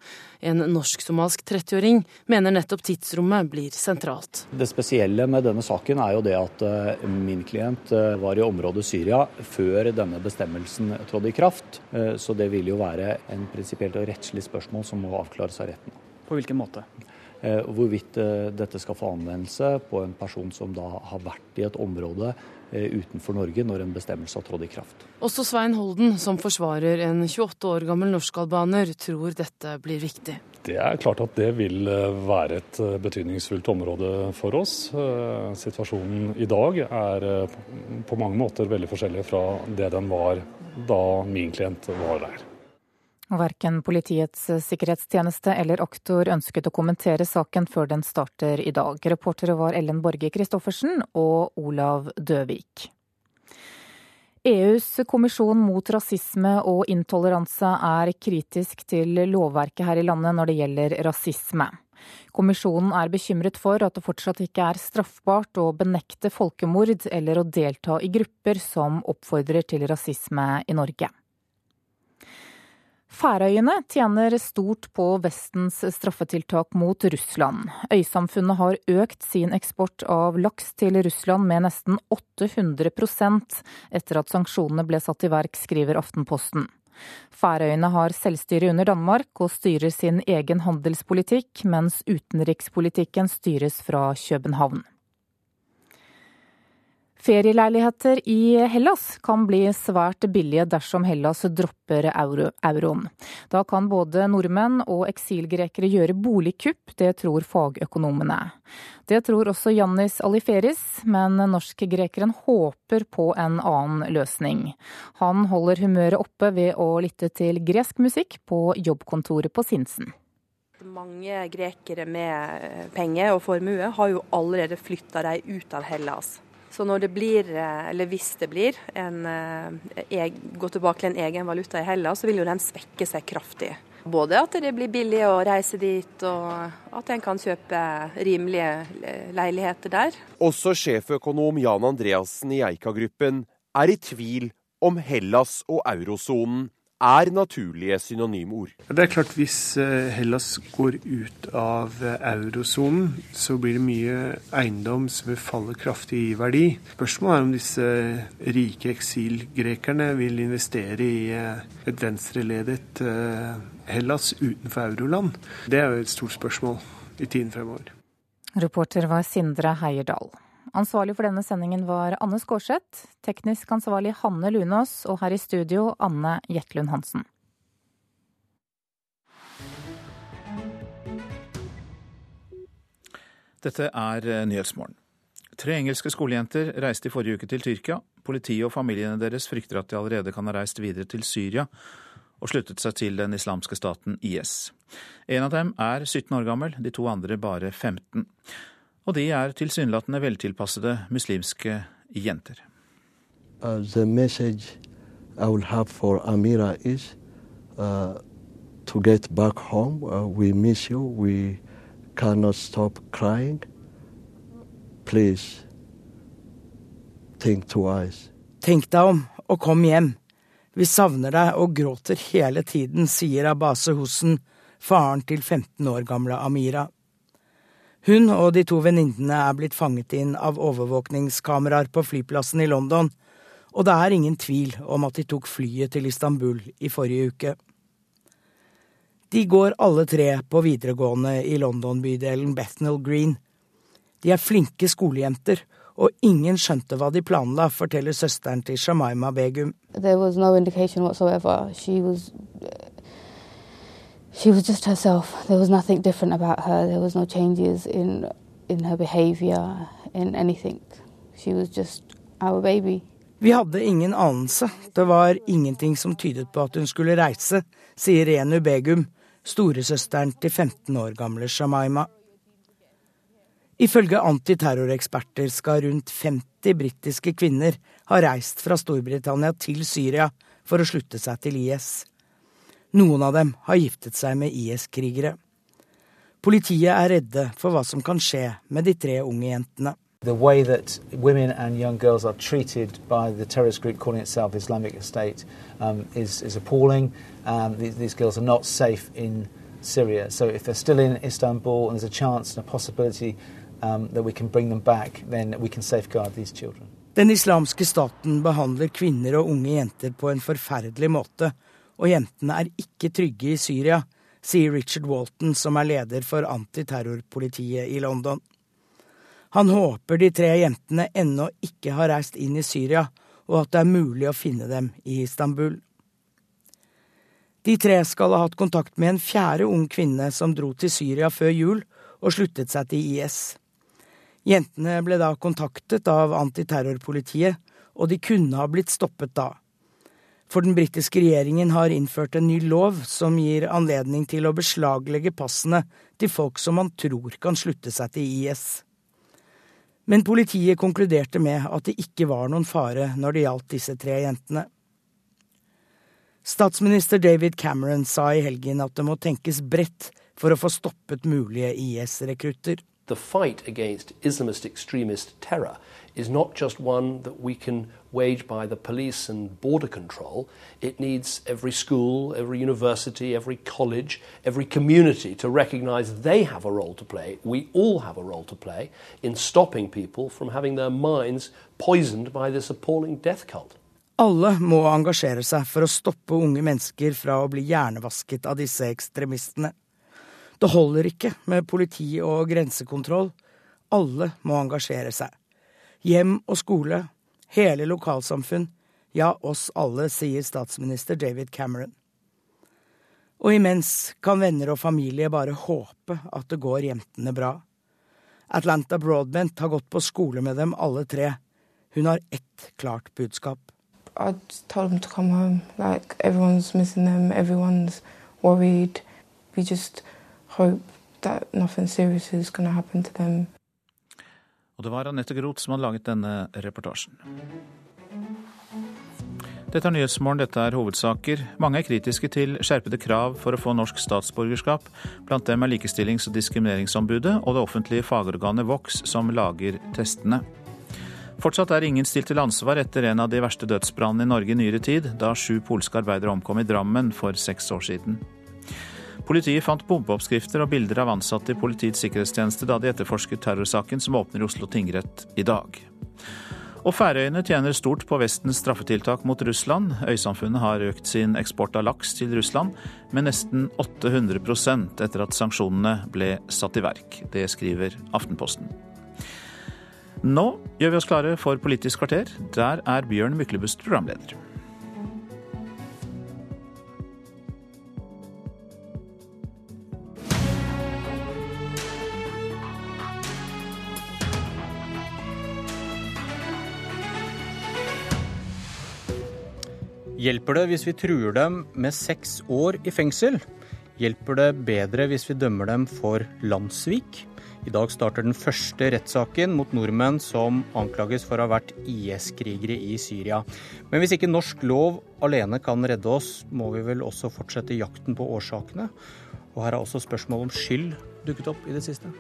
en norsk-somalsk 30-åring, mener nettopp tidsrommet blir sentralt. Det spesielle med denne saken er jo det at eh, min klient eh, var i området Syria før denne bestemmelsen trådte i kraft. Eh, så det vil jo være en prinsipielt og rettslig spørsmål som må avklares av retten. På hvilken måte? Hvorvidt dette skal få anvendelse på en person som da har vært i et område utenfor Norge når en bestemmelse har trådt i kraft. Også Svein Holden, som forsvarer en 28 år gammel norskalbaner, tror dette blir viktig. Det er klart at det vil eh, være et eh, betydningsfullt område for oss. Situasjonen i dag er på mange måter veldig forskjellig fra det den var da min klient var der. Verken Politiets sikkerhetstjeneste eller aktor ønsket å kommentere saken før den starter i dag. Reportere var Ellen Borge Christoffersen og Olav Døvik. EUs kommisjon mot rasisme og intoleranse er kritisk til lovverket her i landet når det gjelder rasisme. Kommisjonen er bekymret for at det fortsatt ikke er straffbart å benekte folkemord eller å delta i grupper som oppfordrer til rasisme i Norge. Færøyene tjener stort på Vestens straffetiltak mot Russland. Øysamfunnet har økt sin eksport av laks til Russland med nesten 800% etter at sanksjonene ble satt i verk, skriver Aftenposten. Færøyene har selvstyre under Danmark og styrer sin egen handelspolitikk, mens utenrikspolitikken styres fra København. Ferieleiligheter i Hellas kan bli svært billige dersom Hellas dropper euro, euroen. Da kan både nordmenn og eksilgrekere gjøre boligkupp, det tror fagøkonomene. Det tror også Jannis Aliferis, men norskgrekeren håper på en annen løsning. Han holder humøret oppe ved å lytte til gresk musikk på jobbkontoret på Sinsen. Mange grekere med penger og formue har jo allerede flytta dem ut av Hellas. Så når det blir, eh, eller hvis det blir, en, eh, gå tilbake til en egen valuta i Hellas, så vil jo den svekke seg kraftig. Både at det blir billig å reise dit, og at en kan kjøpe rimelige leiligheter der. Også sjeføkonom Jan Andreassen i Eika-gruppen er i tvil om Hellas og eurosonen er naturlige synonymord. Det er klart Hvis eh, Hellas går ut av eh, eurosonen, så blir det mye eiendom som vil falle kraftig i verdi. Spørsmålet er om disse rike eksilgrekerne vil investere i eh, et venstreledet Hellas utenfor euroland. Det er jo et stort spørsmål i tiden fremover. Reporter var Sindre Heierdal. Ansvarlig for denne sendingen var Anne Skårseth, teknisk ansvarlig Hanne Lunås og her i studio Anne Jetlund Hansen. Dette er eh, Nyhetsmorgen. Tre engelske skolejenter reiste i forrige uke til Tyrkia. Politiet og familiene deres frykter at de allerede kan ha reist videre til Syria og sluttet seg til den islamske staten IS. En av dem er 17 år gammel, de to andre bare 15 og de er tilsynelatende veltilpassede muslimske jenter. Uh, the message I will have for Amira is uh, to get back home. Uh, we miss you. We cannot stop crying. Please think twice. Tenk deg om og kom hjem. Vi savner deg og gråter hele tiden, sier Abase Hussen, faren til 15 år gamle Amira. Hun og de to venninnene er blitt fanget inn av overvåkningskameraer på flyplassen i London, og det er ingen tvil om at de tok flyet til Istanbul i forrige uke. De går alle tre på videregående i London-bydelen Bethnal Green. De er flinke skolejenter, og ingen skjønte hva de planla, forteller søsteren til Shamaima Begum. There was no indication whatsoever. She was she was just herself. There was nothing different about her. There was no changes in in her behavior, in anything. She was just our baby. Vi hadde ingen anelse. Det var ingenting som tydet på at hun skulle reise, sier Renu Begum, storesøsteren til 15 år gamle Shamaima. Ifølge antiterroreksperter skal rundt 50 britiske kvinner ha reist fra Storbritannia til Syria for å slutte seg til IS. Noen av dem har giftet seg med IS-krigere. Politiet er redde for hva som kan skje med de tre unge jentene. The way that women and young girls are treated by the terrorist group calling itself Islamic State um, is, is appalling. Um, these, these girls are not safe in Syria. So if they're still in Istanbul and there's a chance and a possibility um, that we can bring them back, then we can safeguard these children. Den islamske staten behandler kvinner og unge jenter på en forferdelig måte og jentene er ikke trygge i Syria, sier Richard Walton, som er leder for antiterrorpolitiet i London. Han håper de tre jentene ennå ikke har reist inn i Syria, og at det er mulig å finne dem i Istanbul. De tre skal ha hatt kontakt med en fjerde ung kvinne som dro til Syria før jul og sluttet seg til IS. Jentene ble da kontaktet av antiterrorpolitiet, og de kunne ha blitt stoppet da. For den britiske regjeringen har innført en ny lov som gir anledning til å beslaglegge passene til folk som man tror kan slutte seg til IS. Men politiet konkluderte med at det ikke var noen fare når det gjaldt disse tre jentene. Statsminister David Cameron sa i helgen at det må tenkes bredt for å få stoppet mulige IS-rekrutter. The fight against Islamist extremist terror is not just one that we can wage by the police and border control. It needs every school, every university, every college, every community to recognize they have a role to play. We all have a role to play in stopping people from having their minds poisoned by this appalling death cult. Alle må engasjere seg for å stoppe unge mennesker fra å bli hjernevasket av disse ekstremistene. Det holder ikke med politi og grensekontroll. Alle må engasjere seg. Hjem og skole, hele lokalsamfunn, ja, oss alle, sier statsminister David Cameron. Og imens kan venner og familie bare håpe at det går jentene bra. Atlanta Broadbent har gått på skole med dem alle tre. Hun har ett klart budskap. I told them to come home. Like everyone's missing them, everyone's worried. We just hope that nothing serious is going to happen to them. Og det var Anette Groth som hadde laget denne reportasjen. Dette er Nyhetsmorgen, dette er hovedsaker. Mange er kritiske til skjerpede krav for å få norsk statsborgerskap. Blant dem er Likestillings- og diskrimineringsombudet og det offentlige fagorganet Vox, som lager testene. Fortsatt er ingen stilt til ansvar etter en av de verste dødsbrannene i Norge i nyere tid, da sju polske arbeidere omkom i Drammen for seks år siden. Politiet fant bombeoppskrifter og bilder av ansatte i Politiets sikkerhetstjeneste da de etterforsket terrorsaken som åpner Oslo tingrett i dag. Og Færøyene tjener stort på Vestens straffetiltak mot Russland. Øysamfunnet har økt sin eksport av laks til Russland med nesten 800% etter at sanksjonene ble satt i verk. Det skriver Aftenposten. Nå gjør vi oss klare for Politisk kvarter. Der er Bjørn Myklebust programleder. Hjelper det hvis vi truer dem med seks år i fengsel? Hjelper det bedre hvis vi dømmer dem for landssvik? I dag starter den første rettssaken mot nordmenn som anklages for å ha vært IS-krigere i Syria. Men hvis ikke norsk lov alene kan redde oss, må vi vel også fortsette jakten på årsakene? Og her har også spørsmål om skyld dukket opp i det siste.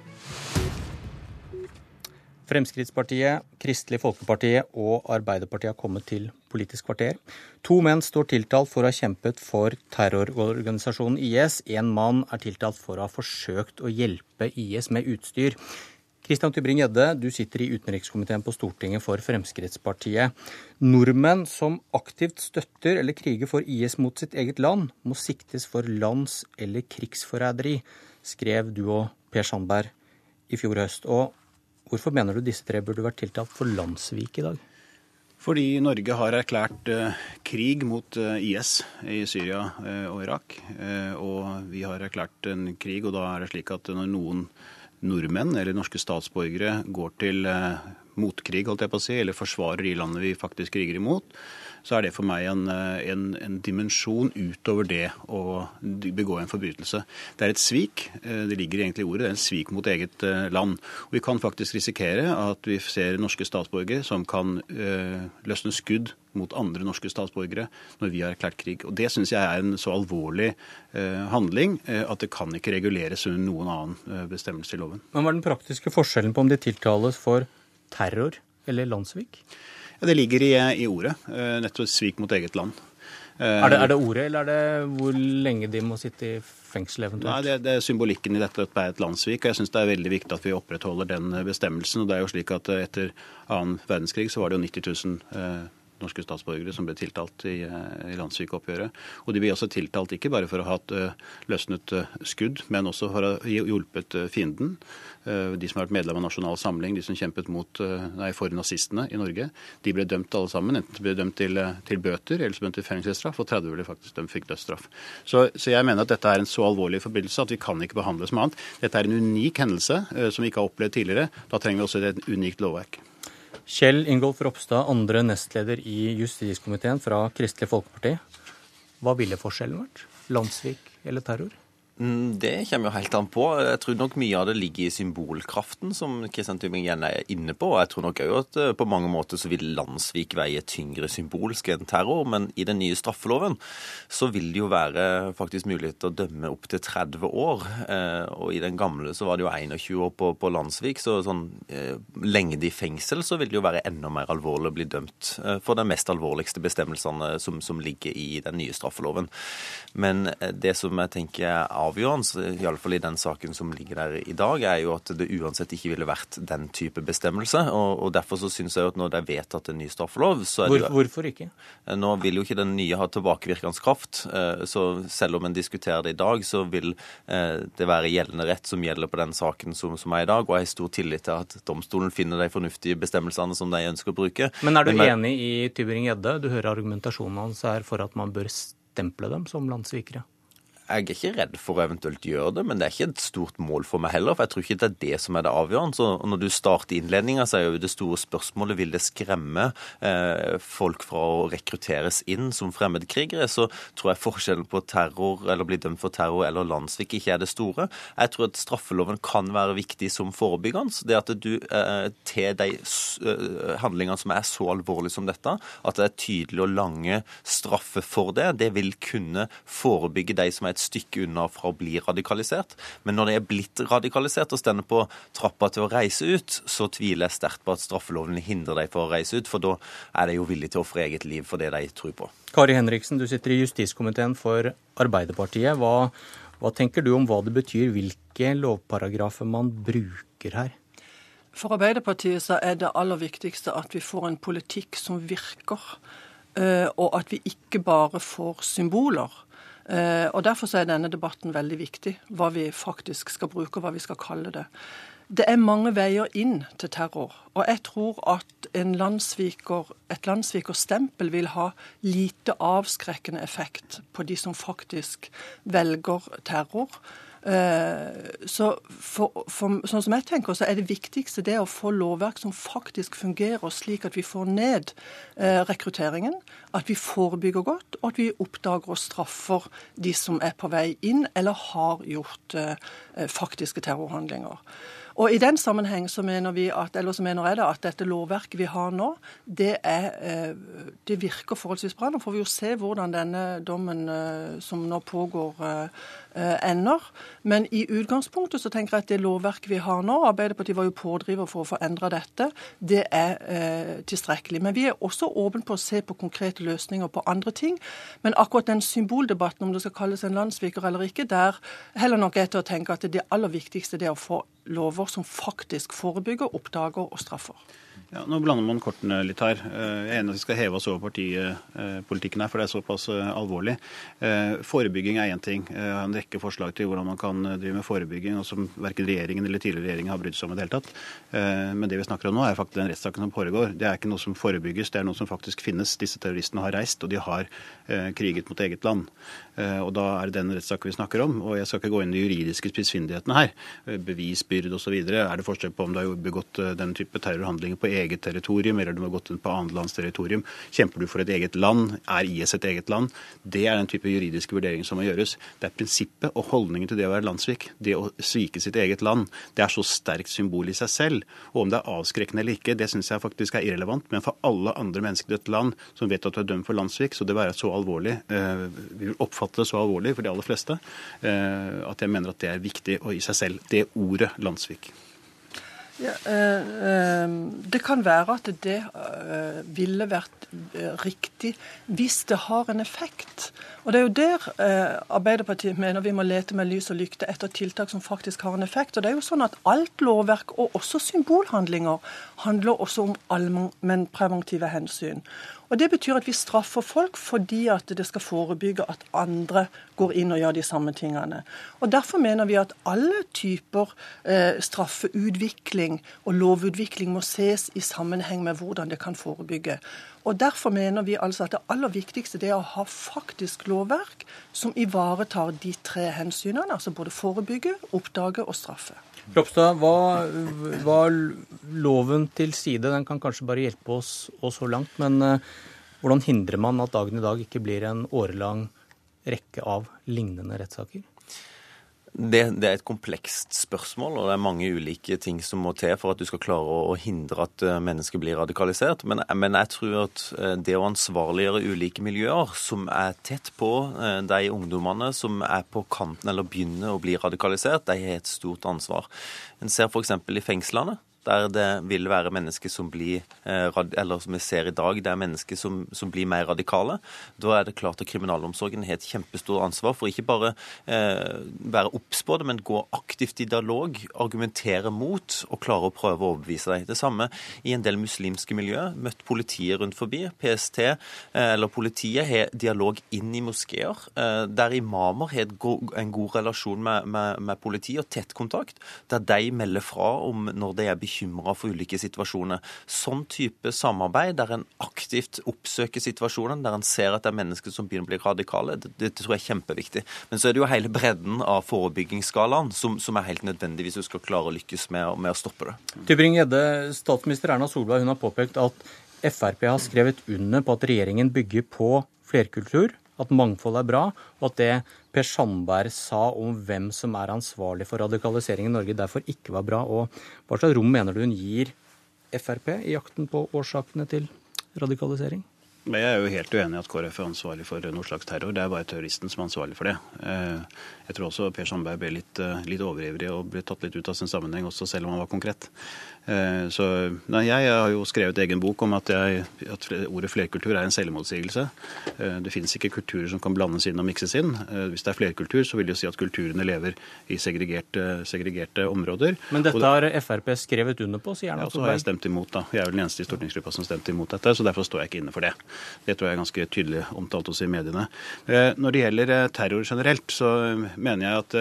Fremskrittspartiet, Kristelig Folkeparti og Arbeiderpartiet har kommet til Politisk kvarter. To menn står tiltalt for å ha kjempet for terrororganisasjonen IS. En mann er tiltalt for å ha forsøkt å hjelpe IS med utstyr. Kristian Tybring-Gjedde, du sitter i utenrikskomiteen på Stortinget for Fremskrittspartiet. Nordmenn som aktivt støtter eller kriger for IS mot sitt eget land, må siktes for lands- eller krigsforræderi, skrev du og Per Sandberg i fjor høst. Og Hvorfor mener du disse tre burde vært tiltalt for landssvik i dag? Fordi Norge har erklært eh, krig mot eh, IS i Syria eh, og Irak. Og vi har erklært en krig, og da er det slik at når noen nordmenn eller norske statsborgere går til motkrig, holdt jeg på å si, eller forsvarer de landene vi faktisk kriger imot, så er det for meg en, eh, en, en, dimensjon utover det å begå en forbrytelse. Det er et svik. Eh, det ligger egentlig i ordet. Det er en svik mot eget eh, land. Og vi kan faktisk risikere at vi ser norske statsborgere som kan løsne skudd mot andre norske statsborgere når vi har erklært krig. Og Det syns jeg er en så alvorlig eh, handling at det kan ikke reguleres under noen annen bestemmelse i loven. Men Hva er den praktiske forskjellen på om de tiltales for terror eller landssvik? Det ligger i, i ordet. Eh, nettopp svik mot eget land. Er det, er det, ordet, eller er det hvor lenge de må sitte i fengsel eventuelt? Nei, det, det er symbolikken i dette at det er et landssvik. og Jeg syns det er veldig viktig at vi opprettholder den bestemmelsen. og det er jo slik at Etter annen verdenskrig så var det jo 90 000 eh, norske statsborgere som ble tiltalt i, i landssvikoppgjøret. Og de ble også tiltalt ikke bare for å ha hatt løsnet skudd, men også for å ha hjulpet fienden. De som har vært medlem av Nasjonal Samling, de som kjempet mot, nei, for nazistene i Norge, de ble dømt alle sammen. Enten ble dømt til, til bøter eller så dømt til fengselsstraff, og 30 ble faktisk dømt fikk dødsstraff. Så, så, jeg mener at dette er en så alvorlig forbindelse at vi kan ikke behandle som annet. Dette er en unik hendelse som vi ikke har opplevd tidligere. Da trenger vi også et unikt lovverk. Kjell Ingolf Ropstad, andre nestleder i justiskomiteen fra Kristelig Folkeparti. Hva ville forskjellen vært? Landsvik eller terror? Mm, det kommer jo helt an på. Jeg tror nok mye av det ligger i symbolkraften, som Kristian Tybring-Gjedde er inne på. Jeg tror nok òg at eh, på mange måter så vil Landsvik veie tyngre symbolsk enn terror. Men i den nye straffeloven så vil det jo være faktisk mulighet til å dømme opptil 30 år. Eh, og i den gamle så var det jo 21 år på, på Landsvik, så sånn eh, lengde i fengsel så vil det jo være enda mer alvorlig å bli dømt for de mest alvorligste bestemmelsene som, som ligger i den nye straffeloven. Men det som jeg tenker er avgjørende, iallfall i den saken som ligger der i dag, er jo at det uansett ikke ville vært den type bestemmelse. Og, og Derfor så syns jeg jo at når det er vedtatt en ny straffelov så er det jo, Hvorfor ikke? Nå vil jo ikke den nye ha tilbakevirkende kraft. Eh, så selv om en diskuterer det i dag, så vil eh, det være gjeldende rett som gjelder på den saken som, som er i dag. Og jeg har stor tillit til at domstolen finner de fornuftige bestemmelsene som de ønsker å bruke. Men er du Men, enig i Tybring-Gjedde? Du hører argumentasjonen hans her for at man bør stemple dem som landssvikere? Jeg er ikke redd for å eventuelt gjøre det, men det er ikke et stort mål for meg heller. For jeg tror ikke det er det som er det avgjørende. Så når du starter innledninga, så er jo det store spørsmålet vil det skremme eh, folk fra å rekrutteres inn som fremmedkrigere. Så tror jeg forskjellen på terror eller bli dømt for terror eller landssvik ikke er det store. Jeg tror at straffeloven kan være viktig som forebyggende. Det at du eh, til de eh, handlingene som er så alvorlige som dette, at det er tydelig og lange straffer for det, det vil kunne forebygge de som er et stykke unna fra å bli radikalisert. Men når de er blitt radikalisert og stender på trappa til å reise ut, så tviler jeg sterkt på at straffeloven hindrer dem for å reise ut, for da er de jo villige til å ofre eget liv for det de tror på. Kari Henriksen, du sitter i justiskomiteen for Arbeiderpartiet. Hva, hva tenker du om hva det betyr, hvilke lovparagrafer man bruker her? For Arbeiderpartiet så er det aller viktigste at vi får en politikk som virker. Eh, og at vi ikke bare får symboler. Eh, og Derfor er denne debatten veldig viktig, hva vi faktisk skal bruke og hva vi skal kalle det. Det er mange veier inn til terror. Og jeg tror at landsviker, et landssvikerstempel vil ha lite avskrekkende effekt på de som faktisk velger terror. Eh, så for, for, sånn som jeg tenker, så er det viktigste det å få lovverk som faktisk fungerer, slik at vi får ned eh, rekrutteringen, at vi forebygger godt, og at vi oppdager og straffer de som er på vei inn eller har gjort eh, faktiske terrorhandlinger. Og I den sammenheng så mener, vi at, eller så mener jeg da at dette lovverket vi har nå, det, er, det virker forholdsvis bra. Nå får vi jo se hvordan denne dommen som nå pågår, ender. Men i utgangspunktet så tenker jeg at det lovverket vi har nå, Arbeiderpartiet var jo pådriver for å få endra dette, det er eh, tilstrekkelig. Men vi er også åpne på å se på konkrete løsninger på andre ting. Men akkurat den symboldebatten om det skal kalles en landssviker eller ikke, der heller nok er til å tenke at det aller viktigste det er å få lover som faktisk forebygger, oppdager og straffer. Ja, nå blander man kortene litt her. Eh, jeg er enig at vi skal heve oss over partipolitikken her, for det er såpass eh, alvorlig. Eh, forebygging er én ting. Jeg har en rekke forslag til hvordan man kan drive med forebygging, og som verken regjeringen eller tidligere regjering har brydd seg om i det hele tatt. Men det vi snakker om nå, er faktisk den rettssaken som foregår. Det er ikke noe som forebygges, det er noe som faktisk finnes. Disse terroristene har reist, og de har kriget mot eget land. Og da er det den rettssaken vi snakker om. Og jeg skal ikke gå inn i de juridiske spissfindighetene her. Bevisbyrde osv. Er det forskjell på om du har begått den type terrorhandlinger på eget eget territorium, eller du har gått inn på annet lands territorium. Kjemper du for et eget land? Er IS et eget land? Det er den type juridiske vurdering som må gjøres. Det er prinsippet og holdningen til det å være landssvik. Det å svike sitt eget land. Det er så sterkt symbol i seg selv. Og om det er avskrekkende eller ikke, det syns jeg faktisk er irrelevant. Men for alle andre mennesker i dette land som vet at du er dømt for landssvik, så det være så alvorlig, eh, vi vil oppfatte det så alvorlig for de aller fleste, eh, at jeg mener at det er viktig og i seg selv. Det ordet landssvik. Ja, øh, det kan være at det øh, ville vært riktig hvis det har en effekt. Og Det er jo der Arbeiderpartiet mener vi må lete med lys og lykte etter tiltak som faktisk har en effekt. Og det er jo sånn at Alt lovverk, og også symbolhandlinger, handler også om allmennpreventive hensyn. Og Det betyr at vi straffer folk fordi at det skal forebygge at andre går inn og gjør de samme tingene. Og Derfor mener vi at alle typer eh, straffeutvikling og lovutvikling må ses i sammenheng med hvordan det kan forebygge. Og Derfor mener vi altså at det aller viktigste er å ha faktisk lovverk som ivaretar de tre hensynene, altså både forebygge, oppdage og straffe. Ropstad, hva, hva loven til side, den kan kanskje bare hjelpe oss så langt, men uh, hvordan hindrer man at dagen i dag ikke blir en årelang rekke av lignende rettssaker? Det, det, er et komplekst spørsmål, og det er mange ulike ting som må til for at du skal klare å, hindre at eh, mennesker blir radikalisert. Men, men, jeg tror at eh, det å ansvarliggjøre ulike miljøer som er tett på eh, de ungdommene som er på kanten eller begynner å bli radikalisert, de har et stort ansvar. En ser f.eks. i fengslene der det vil være mennesker som blir eh, Eller som vi ser i dag, det er mennesker som, som blir mer radikale. Da er det klart at kriminalomsorgen har et kjempestort ansvar for ikke bare eh, være obs på det, men gå aktivt i dialog, argumentere mot og klare å prøve å overbevise deg. Det samme i en del muslimske miljø. Møtt politiet rundt forbi. PST eh, eller politiet har dialog inn i moskeer, eh, der imamer har en god relasjon med, med, med politiet og tett kontakt, der de melder fra om når de er bekymret bekymra for ulike situasjoner. Sånn type samarbeid, der en aktivt oppsøker situasjonen, der en ser at det er mennesker som begynner å bli radikale, det, det tror jeg er kjempeviktig. Men så er det jo hele bredden av forebyggingsskalaen som, som er helt nødvendig hvis du skal klare å lykkes med, med å stoppe det. Tybring-Gjedde, statsminister Erna Solberg hun har påpekt at Frp har skrevet under på at regjeringen bygger på flerkultur at mangfold er bra, og at det Per Sandberg sa om hvem som er ansvarlig for radikalisering i Norge, derfor ikke var bra. Og hva slags rom mener du hun gir Frp i jakten på årsakene til radikalisering? Jeg er jo helt uenig i at KrF er ansvarlig for noe slags terror. Det er bare terroristen som er ansvarlig for det. Eh, jeg tror også Per Sandberg ble litt, eh, litt overivrig og ble tatt litt ut av sin sammenheng, også selv om han var konkret. Eh, så nei, Jeg har jo skrevet egen bok om at, jeg, at ordet flerkultur er en selvmotsigelse. Eh, det finnes ikke kulturer som kan blandes inn og mikses inn. Eh, hvis det er flerkultur, så vil det jo si at kulturene lever i segregerte, segregerte områder. Men dette har Frp skrevet under på, sier Erna Solberg? Ja, så har jeg stemt imot, da. Jeg er vel den eneste i stortingsgruppa som stemte imot dette, så derfor står jeg ikke inne for det. Det tror jeg er ganske tydelig omtalt også i mediene. Når det gjelder terror generelt, så mener jeg at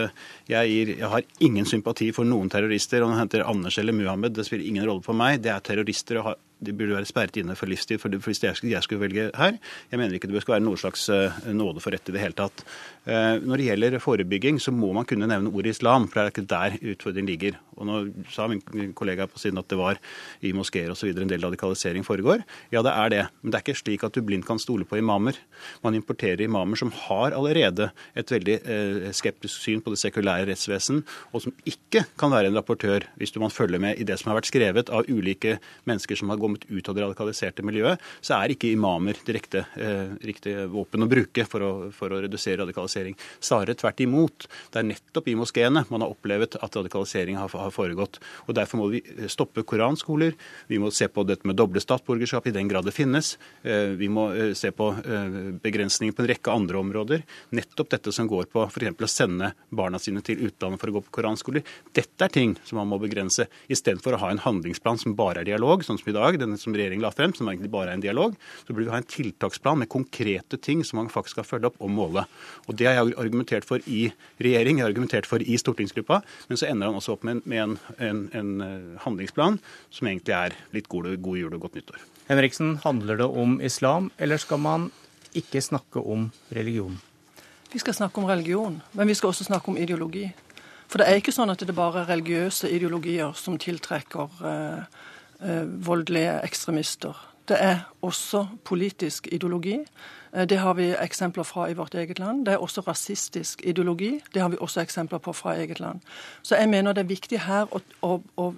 jeg, gir, jeg har ingen sympati for noen terrorister. Om han henter Anders eller Muhammed, det spiller ingen rolle for meg. Det er terrorister og de burde være sperret inne for livstid for, hvis jeg, jeg skulle velge her. Jeg mener ikke det skal være noe slags uh, nåde for rett i det hele tatt. Uh, når det gjelder forebygging, så må man kunne nevne ordet islam, for det er ikke der utfordringen ligger. Og Nå sa min kollega på siden at det var i moskeer osv. en del radikalisering foregår. Ja, det er det. Men det er ikke slik at du blindt kan stole på imamer. Man importerer imamer som har allerede et veldig uh, skeptisk syn på det sekulære rettsvesen, og som ikke kan være en rapportør, hvis man følger med i det som har vært skrevet av ulike mennesker som har gått kommet ut av det radikaliserte miljøet, så er ikke imamer direkte eh, riktig våpen å bruke for å, for å redusere radikalisering. Snarere tvert imot. Det er nettopp i moskeene man har opplevd at radikalisering har, har, foregått. Og Derfor må vi stoppe koranskoler. Vi må se på dette med doble statsborgerskap i den grad det finnes. Eh, vi må eh, se på eh, begrensninger på en rekke andre områder. Nettopp dette som går på f.eks. å sende barna sine til utlandet for å gå på koranskoler. Dette er ting som man må begrense, istedenfor å ha en handlingsplan som bare er dialog, sånn som i dag denne som regjeringen la frem, som egentlig bare er en dialog, så burde vi ha en tiltaksplan med konkrete ting som man faktisk skal følge opp og måle. Og Det har jeg argumentert for i regjering, jeg har argumentert for i stortingsgruppa, men så ender han også opp med en, med en, en, en eh, handlingsplan som egentlig er litt god, god jul og godt nyttår. Henriksen, handler det om islam, eller skal man ikke snakke om religion? Vi skal snakke om religion, men vi skal også snakke om ideologi. For det er ikke sånn at det bare er religiøse ideologier som tiltrekker Eh, voldelige ekstremister. Det er også politisk ideologi. Eh, det har vi eksempler fra i vårt eget land. Det er også rasistisk ideologi. Det har vi også eksempler på fra eget land. Så jeg mener det er viktig her å, å, å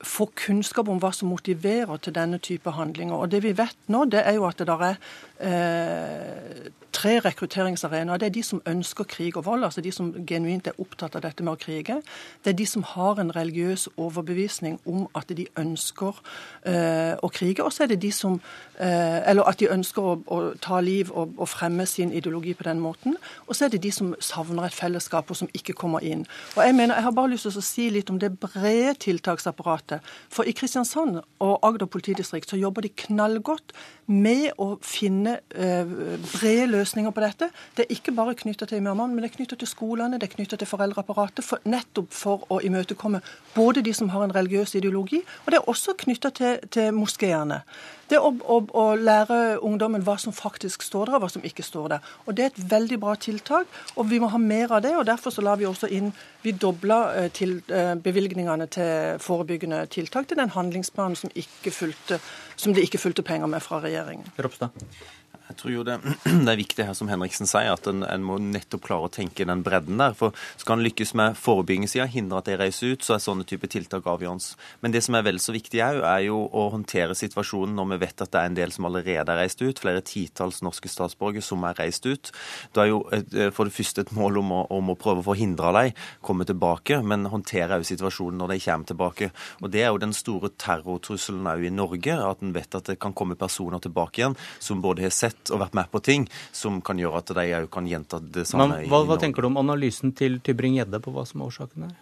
få kunnskap om hva som motiverer til denne type handlinger. Og Det vi vet nå, det er jo at det der er eh, tre rekrutteringsarenaer. Det er de som ønsker krig og vold, altså de som genuint er opptatt av dette med å krige. Det er de som har en religiøs overbevisning om at de ønsker eh, å krige. Og så er det de som eh, Eller at de ønsker å, å ta liv og, og, fremme sin ideologi på den måten. Og så er det de som savner et fellesskap, og som ikke kommer inn. Og Jeg mener, jeg har bare lyst til å si litt om det brede tiltaksapparatet. For i Kristiansand og Agder politidistrikt så jobber de knallgodt med å finne eh, brede løsninger på dette. Det er ikke bare knytta til imamene, men det er knytta til skolene, det er knytta til foreldreapparatet, for, nettopp for å imøtekomme både de som har en religiøs ideologi, og det er også knytta til, til moskeene. Det å, å, å, lære ungdommen hva som faktisk står der, og hva som ikke står der. Og Det er et veldig bra tiltak, og vi må ha mer av det. og Derfor så la vi også inn Vi dobla eh, eh, bevilgningene til forebyggende tiltak til den handlingsplanen som, ikke fulgte, som det ikke fulgte penger med fra regjeringen. Ropstad. Jeg tror jo det, det, er viktig her, som Henriksen sier, at en, en, må nettopp klare å tenke den bredden der. For skal en lykkes med forebyggingssida, hindre at de reiser ut, så er sånne type tiltak avgjørende. Men det som er vel så viktig òg, er jo å håndtere situasjonen når vi vet at det er en del som allerede er reist ut. Flere titalls norske statsborgere som er reist ut. Det er jo et, eh, for det første et mål om å, om å prøve å forhindre dem komme tilbake, men håndtere òg situasjonen når de kommer tilbake. Og Det er jo den store terrortrusselen òg i Norge, at en vet at det kan komme personer tilbake igjen som både har sett sett og vært med på ting som kan gjøre at de òg kan gjenta det samme. Men, hva, hva tenker du om analysen til Tybring-Gjedde på hva som er årsaken her?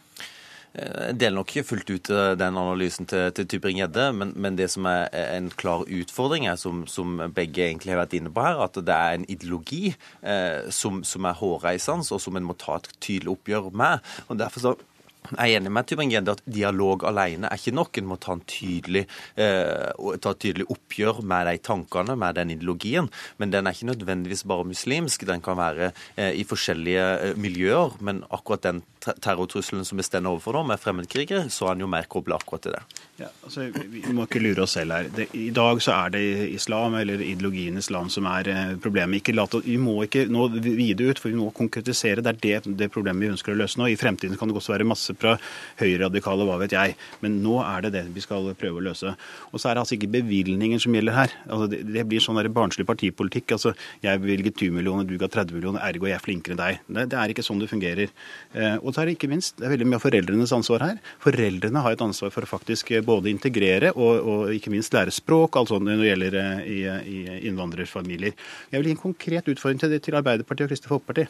Eh, jeg deler nok ikke fullt ut eh, den analysen til, til Tybring-Gjedde, men, men, det som er en klar utfordring, er, som, som, begge egentlig har vært inne på her, at det er en ideologi eh, som, som, er hårreisende, og som en må ta et tydelig oppgjør med. Og Derfor så Jeg er enig med Tybring-Gjedde at dialog alene er ikke nok. En må ta, tydelig, eh, ta et tydelig oppgjør med de tankene, med den ideologien. Men den er ikke nødvendigvis bare muslimsk. Den kan være eh, i forskjellige eh, miljøer. Men akkurat den terrortrusselen som vi står overfor nå, med fremmedkrigere, så er den jo mer kobla akkurat til det. Ja, altså, vi må ikke lure oss selv her. Det, I dag så er det islam, eller ideologien islam, som er eh, problemet. Ikke late, vi må ikke nå vide ut, for vi må konkretisere. Det er det, det problemet vi ønsker å løse nå. I fremtiden kan det også være masse fra høyreradikale, hva vet jeg. Men nå er det det vi skal prøve å løse. Og så er det altså ikke bevilgninger som gjelder her. Altså, det, det, blir sånn der barnslig partipolitikk. Altså, jeg bevilget 20 millioner, du ga 30 millioner, ergo jeg er flinkere enn deg. Det, det, er ikke sånn det fungerer. Eh, og så er det ikke minst, det er veldig mye av foreldrenes ansvar her. Foreldrene har et ansvar for å faktisk både integrere og, og ikke minst lære språk, altså når det gjelder eh, i, i innvandrerfamilier. Jeg vil gi en konkret utfordring til, til Arbeiderpartiet og Kristelig Folkeparti.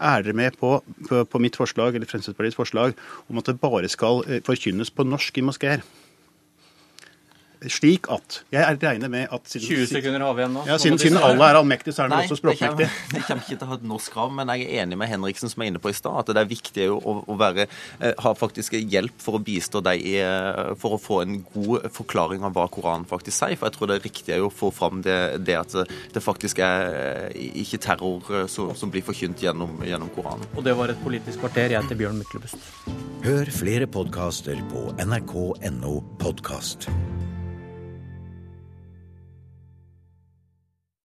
Er dere med på, på, på mitt forslag, eller Fremskrittspartiets forslag om at det bare skal eh, forkynnes på norsk i moskeer? Slik at Jeg regner med at siden, 20 sekunder har vi igjen nå. Ja, siden, siden alle er allmektige, så er den også språkmektig. Jeg kommer ikke til å ha et norsk krav, men jeg er enig med Henriksen som er inne på i stad, at det er viktig å, å være, eh, ha faktisk hjelp for å bistå deg for å få en god forklaring av hva Koranen faktisk sier. For jeg tror det er riktig å få fram det, det at det faktisk er eh, ikke terror eh, som, som blir forkynt gjennom, gjennom, Koranen. Og det var et politisk kvarter. Jeg heter Bjørn Myklebust. Hør flere podkaster på nrk.no podkast.